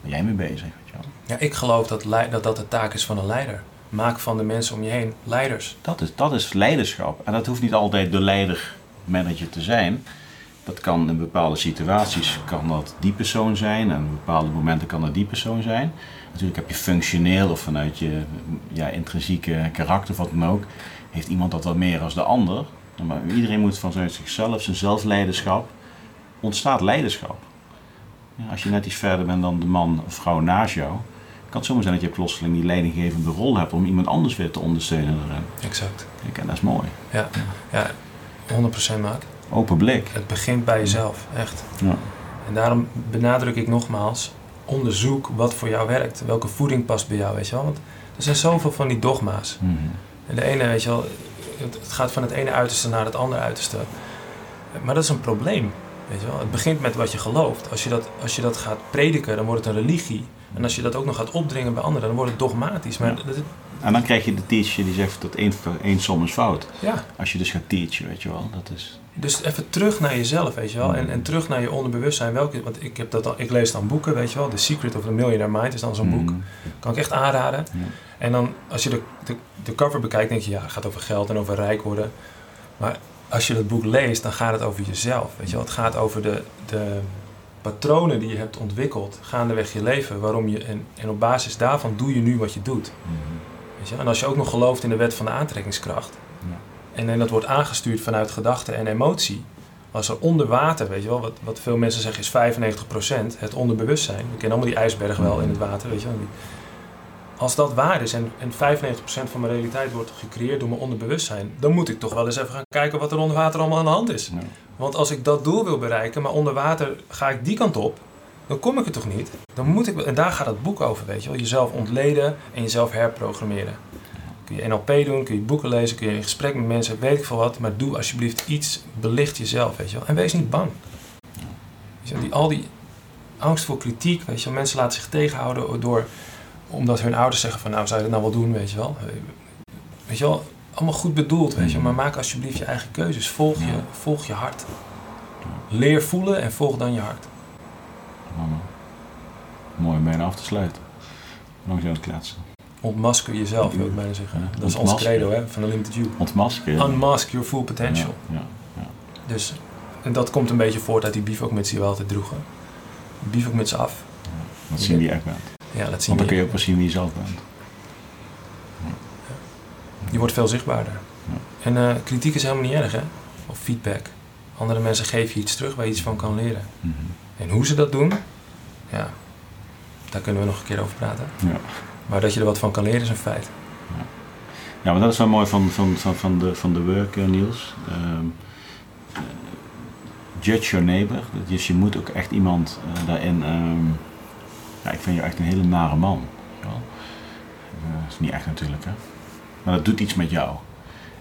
Ben jij mee bezig? Weet je wel? Ja, ik geloof dat, dat dat de taak is van een leider. Maak van de mensen om je heen leiders. Dat is, dat is leiderschap. En dat hoeft niet altijd de leider-manager te zijn. Dat kan in bepaalde situaties kan dat die persoon zijn en op bepaalde momenten kan dat die persoon zijn. Natuurlijk heb je functioneel of vanuit je ja, intrinsieke karakter of wat dan ook, heeft iemand dat wat meer als de ander. Maar iedereen moet vanuit zichzelf, zijn zelfleiderschap, ontstaat leiderschap. Ja, als je net iets verder bent dan de man of vrouw naast jou, kan het zomaar zijn dat je plotseling die leidinggevende rol hebt om iemand anders weer te ondersteunen erin. Exact. Kijk, en dat is mooi. Ja, ja 100% maak. Open blik. Het begint bij jezelf, echt. Ja. En daarom benadruk ik nogmaals, onderzoek wat voor jou werkt. Welke voeding past bij jou, weet je wel. Want er zijn zoveel van die dogma's. Mhm. En de ene, weet je wel, het het gaat van het ene uiterste naar het andere uiterste. Maar dat is een probleem, weet je wel. Het begint met wat je gelooft. Als je dat, als je dat gaat prediken, dan wordt het een religie. En als je dat ook nog gaat opdringen bij anderen, dan wordt het dogmatisch. Maar dat, En dan krijg je de teacher die zegt dat één, één som is fout. ja, Als je dus gaat teachen, weet je wel. Dat is... Dus even terug naar jezelf, weet je wel. En, en terug naar je onderbewustzijn. Welke, want ik, heb dat al, ik lees dan boeken, weet je wel. The Secret of the Millionaire Mind is dan zo'n boek. Mhm. Kan ik echt aanraden. Ja. En dan, als je de, de, de cover bekijkt, denk je, ja, het gaat over geld en over rijk worden. Maar als je dat boek leest, dan gaat het over jezelf, weet je wel. Het gaat over de, de patronen die je hebt ontwikkeld gaandeweg je leven. Waarom je, en, en op basis daarvan doe je nu wat je doet. Mhm. Weet je? En als je ook nog gelooft in de wet van de aantrekkingskracht. Ja. En, en dat wordt aangestuurd vanuit gedachte en emotie. Als er onder water, weet je wel, wat, wat veel mensen zeggen is 95% het onderbewustzijn. We kennen allemaal die ijsbergen wel in het water, weet je wel. Als dat waar is en, en 95% van mijn realiteit wordt gecreëerd door mijn onderbewustzijn, dan moet ik toch wel eens even gaan kijken wat er onder water allemaal aan de hand is. Ja. Want als ik dat doel wil bereiken, maar onder water ga ik die kant op, dan kom ik er toch niet. Dan moet ik, en daar gaat het boek over, weet je wel. Jezelf ontleden en jezelf herprogrammeren. Kun je NLP doen, kun je boeken lezen, kun je in gesprek met mensen, weet ik veel wat. Maar doe alsjeblieft iets, belicht jezelf, weet je wel. En wees niet bang. Je wel, die, al die angst voor kritiek, weet je wel. Mensen laten zich tegenhouden door, omdat hun ouders zeggen van, nou zou je dat nou wel doen, weet je wel. Weet je wel, allemaal goed bedoeld, weet je wel. Maar maak alsjeblieft je eigen keuzes. Volg je, volg je hart. Leer voelen en volg dan je hart. Mama. Mooi om bijna af te sluiten. Langs het kletsen. Ontmasker jezelf, wil ik bijna zeggen. Ja, Dat is ons credo hè, van Unlimited You. Ontmaskeren. Unmask your full potential. Ja, ja. Dus, en dat komt een beetje voort uit die bivakmuts die we altijd droegen. Bivakmuts af. Dat zien wie je echt bent. Ja, dat zien Want dan kun je ook pas zien wie je zelf bent. Je wordt veel zichtbaarder. Ja. En eh, kritiek is helemaal niet erg, hè? Of feedback. Andere mensen geven je iets terug waar je iets van kan leren. Mhm. En hoe ze dat doen, ja, daar kunnen we nog een keer over praten. Ja. Maar dat je er wat van kan leren is een feit. Ja, maar dat is wel mooi van, van, van, van, de, van de work, eh, Niels. Ehm, eh, judge your neighbor. Dus je moet ook echt iemand eh, daarin... ehm, ja, ik vind je echt een hele nare man. dat is niet echt natuurlijk, hè. Maar dat doet iets met jou.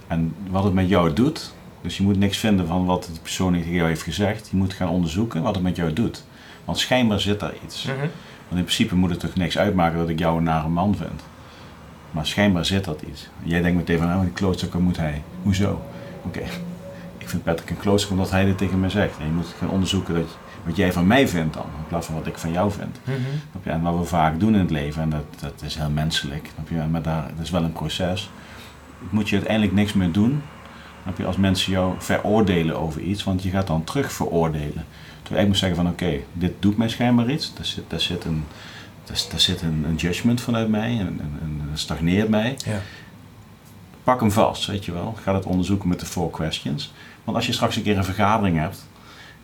En wat het met jou doet... Dus je moet niks vinden van wat die persoon tegen jou heeft gezegd. Je moet gaan onderzoeken wat het met jou doet. Want schijnbaar zit daar iets. Mhm. Want in principe moet het toch niks uitmaken dat ik jou een nare man vind. Maar schijnbaar zit dat iets. Jij denkt meteen van, oh, die klootzakken moet hij. Hoezo? Oké, ik ik vind Patrick een klooster omdat hij dit tegen mij zegt. En je moet gaan onderzoeken dat, wat jij van mij vindt dan, in plaats van wat ik van jou vind. Snap je? En wat we vaak doen in het leven, en dat, dat is heel menselijk, maar daar, dat is wel een proces. Moet je uiteindelijk niks meer doen je? als mensen jou veroordelen over iets, want je gaat dan terug veroordelen. Terwijl ik moet zeggen van oké, dit doet mij schijnbaar iets, daar zit, daar zit, een, daar, daar zit een, een judgment vanuit mij, en, en, en stagneert mij. Ja. Pak hem vast, weet je wel. Ga dat onderzoeken met de four questions. Want als je straks een keer een vergadering hebt,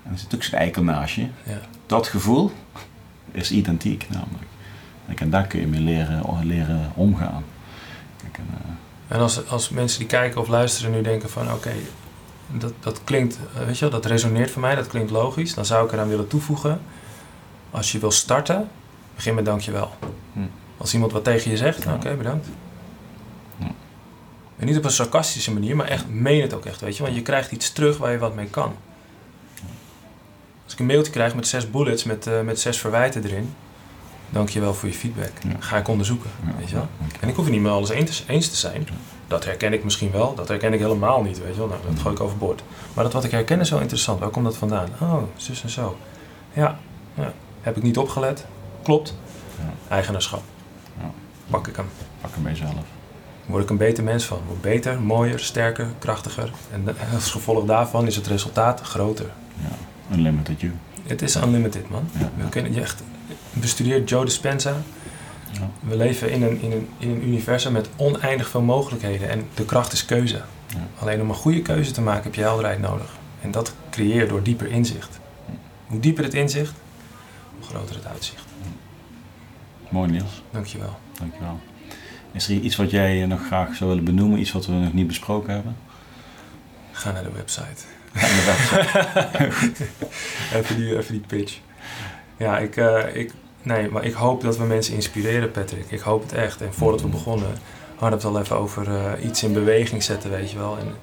en er zit ook zo'n eikel naast je, Ja. dat gevoel is identiek namelijk. En daar kun je mee leren, leren omgaan. Kijk, en, eh, En als, als mensen die kijken of luisteren nu denken van oké, dat, dat klinkt, eh, weet je wel, dat resoneert voor mij, dat klinkt logisch. Dan zou ik eraan willen toevoegen, als je wil starten, begin met dankjewel. Hm. Als iemand wat tegen je zegt, nou, oké, bedankt. Ja. En niet op een sarcastische manier, maar echt, meen het ook echt, weet je. Want je krijgt iets terug waar je wat mee kan. Als ik een mailtje krijg met zes bullets, met, eh, met zes verwijten erin, dankjewel voor je feedback. Ja. Ga ik onderzoeken, ja, weet je wel. En ik hoef het niet met alles eens te, zijn. Dat herken ik misschien wel, dat herken ik helemaal niet, weet je wel. Nou, dat gooi ik overboord. Maar dat wat ik herken is wel interessant. Waar komt dat vandaan? Oh, zus en zo. Ja, ja. heb ik niet opgelet? Klopt. Ja. Eigenaarschap. Ja. Pak ik hem. Pak hem bij jezelf. Word ik een beter mens van. Word beter, mooier, sterker, krachtiger. En als gevolg daarvan is het resultaat groter. Ja. Unlimited you. Het is unlimited, man. We kunnen je echt... Bestudeer Joe Dispenza. Ja. We leven in een, in, een, in een universum met oneindig veel mogelijkheden. En de kracht is keuze. Ja. Alleen om een goede keuze te maken heb je helderheid nodig. En dat creëer je door dieper inzicht. Hoe dieper het inzicht, hoe groter het uitzicht. Mooi Niels, Dankjewel. dankjewel. Is er iets wat jij nog graag zou willen benoemen? Iets wat we nog niet besproken hebben? Ga naar de website. Ja, inderdaad. even, die, even die pitch. Ja, ik, eh, ik, nee, maar ik hoop dat we mensen inspireren, Patrick. Ik hoop het echt. En voordat we begonnen, hadden we het al even over eh, iets in beweging zetten, weet je wel. En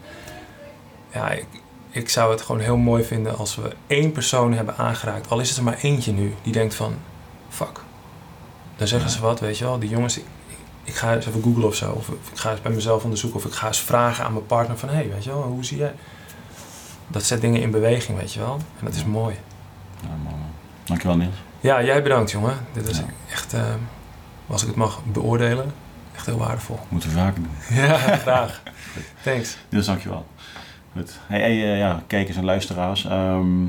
ja, ik, ik zou het gewoon heel mooi vinden als we één persoon hebben aangeraakt. Al is het er maar eentje nu, die denkt van, fuck. Dan zeggen ze wat, weet je wel. Die jongens, ik, ik ga eens even googlen of zo. Of ik ga eens bij mezelf onderzoeken. Of ik ga eens vragen aan mijn partner van, hé, hey, weet je wel, hoe zie jij? Dat zet dingen in beweging, weet je wel. En dat is mooi. Ja, mooi. Dankjewel Niels. Ja, jij bedankt, jongen. Dit is Ja. echt, eh, als ik het mag beoordelen, echt heel waardevol. Moeten we vaker doen. Ja, graag. Thanks. Niels, dankjewel. Goed. Hey, hey, eh, ja, kijkers en luisteraars. ehm,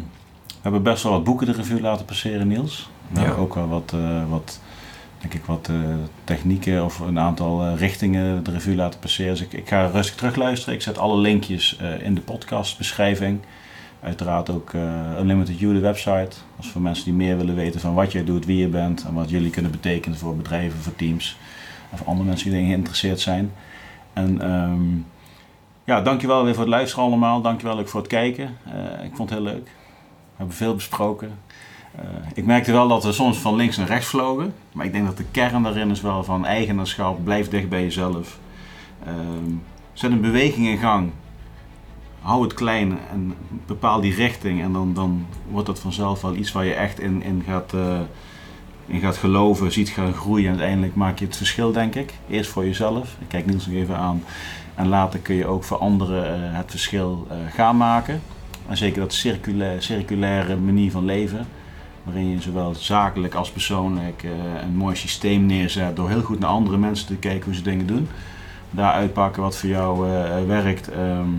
we hebben best wel wat boeken de revue laten passeren, Niels. We Ja. hebben ook wel wat, eh, wat, denk ik, wat technieken of een aantal richtingen de revue laten passeren. Dus ik, ik ga rustig terugluisteren. Ik zet alle linkjes in de podcastbeschrijving. Uiteraard ook eh, Unlimited You, de website. Als voor mensen die meer willen weten van wat jij doet, wie je bent en wat jullie kunnen betekenen voor bedrijven, voor teams. Of andere mensen die erin geïnteresseerd zijn. En ehm, ja, dankjewel weer voor het luisteren allemaal. Dankjewel ook voor het kijken. Eh, ik vond het heel leuk. We hebben veel besproken. Eh, ik merkte wel dat we soms van links naar rechts vlogen. Maar ik denk dat de kern daarin is wel van eigenaarschap. Blijf dicht bij jezelf. Ehm, zet een beweging in gang. Hou het klein en bepaal die richting. En dan, dan wordt dat vanzelf wel iets waar je echt in, in, gaat, eh, in gaat geloven, ziet gaan groeien. En uiteindelijk maak je het verschil, denk ik. Eerst voor jezelf. Ik kijk Niels nog even aan. En later kun je ook voor anderen eh, het verschil eh, gaan maken. En zeker dat circulaire, circulaire manier van leven. Waarin je zowel zakelijk als persoonlijk een mooi systeem neerzet. Door heel goed naar andere mensen te kijken hoe ze dingen doen. Daar uitpakken wat voor jou werkt. ehm,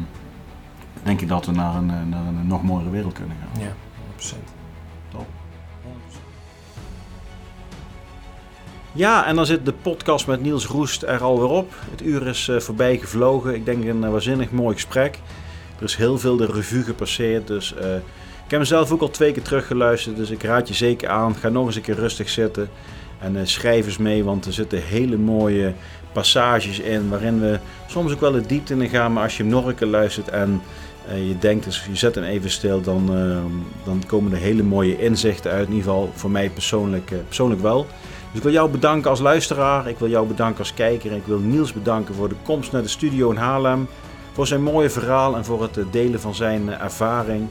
denk ik dat we naar een, eh, naar een nog mooiere wereld kunnen gaan. Ja, 100%. Top. Ja, en dan zit de podcast met Niels Roest er alweer op. Het uur is eh, voorbij gevlogen. Ik denk een eh, waanzinnig mooi gesprek. Er is heel veel de revue gepasseerd. Dus eh, ik heb mezelf ook al twee keer teruggeluisterd. Dus ik raad je zeker aan. Ga nog eens een keer rustig zitten. En eh, schrijf eens mee, want er zitten hele mooie passages in. Waarin we soms ook wel de diepte in gaan. Maar als je hem nog een keer luistert en je denkt, dus je zet hem even stil, dan, eh, dan komen er hele mooie inzichten uit. In ieder geval voor mij persoonlijk, eh, persoonlijk wel. Dus ik wil jou bedanken als luisteraar. Ik wil jou bedanken als kijker. Ik wil Niels bedanken voor de komst naar de studio in Haarlem. Voor zijn mooie verhaal en voor het eh, delen van zijn eh, ervaring.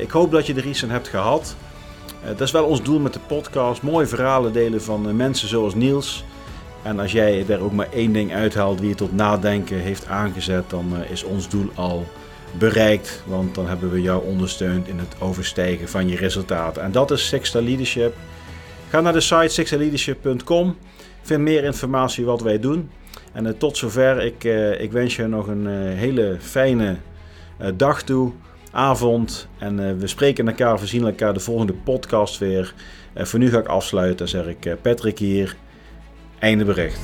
Ik hoop dat je er iets aan hebt gehad. Eh, Dat is wel ons doel met de podcast. Mooie verhalen delen van mensen zoals Niels. En als jij er ook maar één ding uithaalt wie je tot nadenken heeft aangezet, dan is ons doel al bereikt. Want dan hebben we jou ondersteund in het overstijgen van je resultaten. En dat is Sixta Leadership. Ga naar de site sixtaleadership.com. Vind meer informatie wat wij doen. En uh, tot zover. Ik, uh, ik wens je nog een uh, hele fijne dag toe, avond. En we spreken elkaar, we zien elkaar de volgende podcast weer. voor nu ga ik afsluiten. Dan zeg ik Patrick hier. Einde bericht.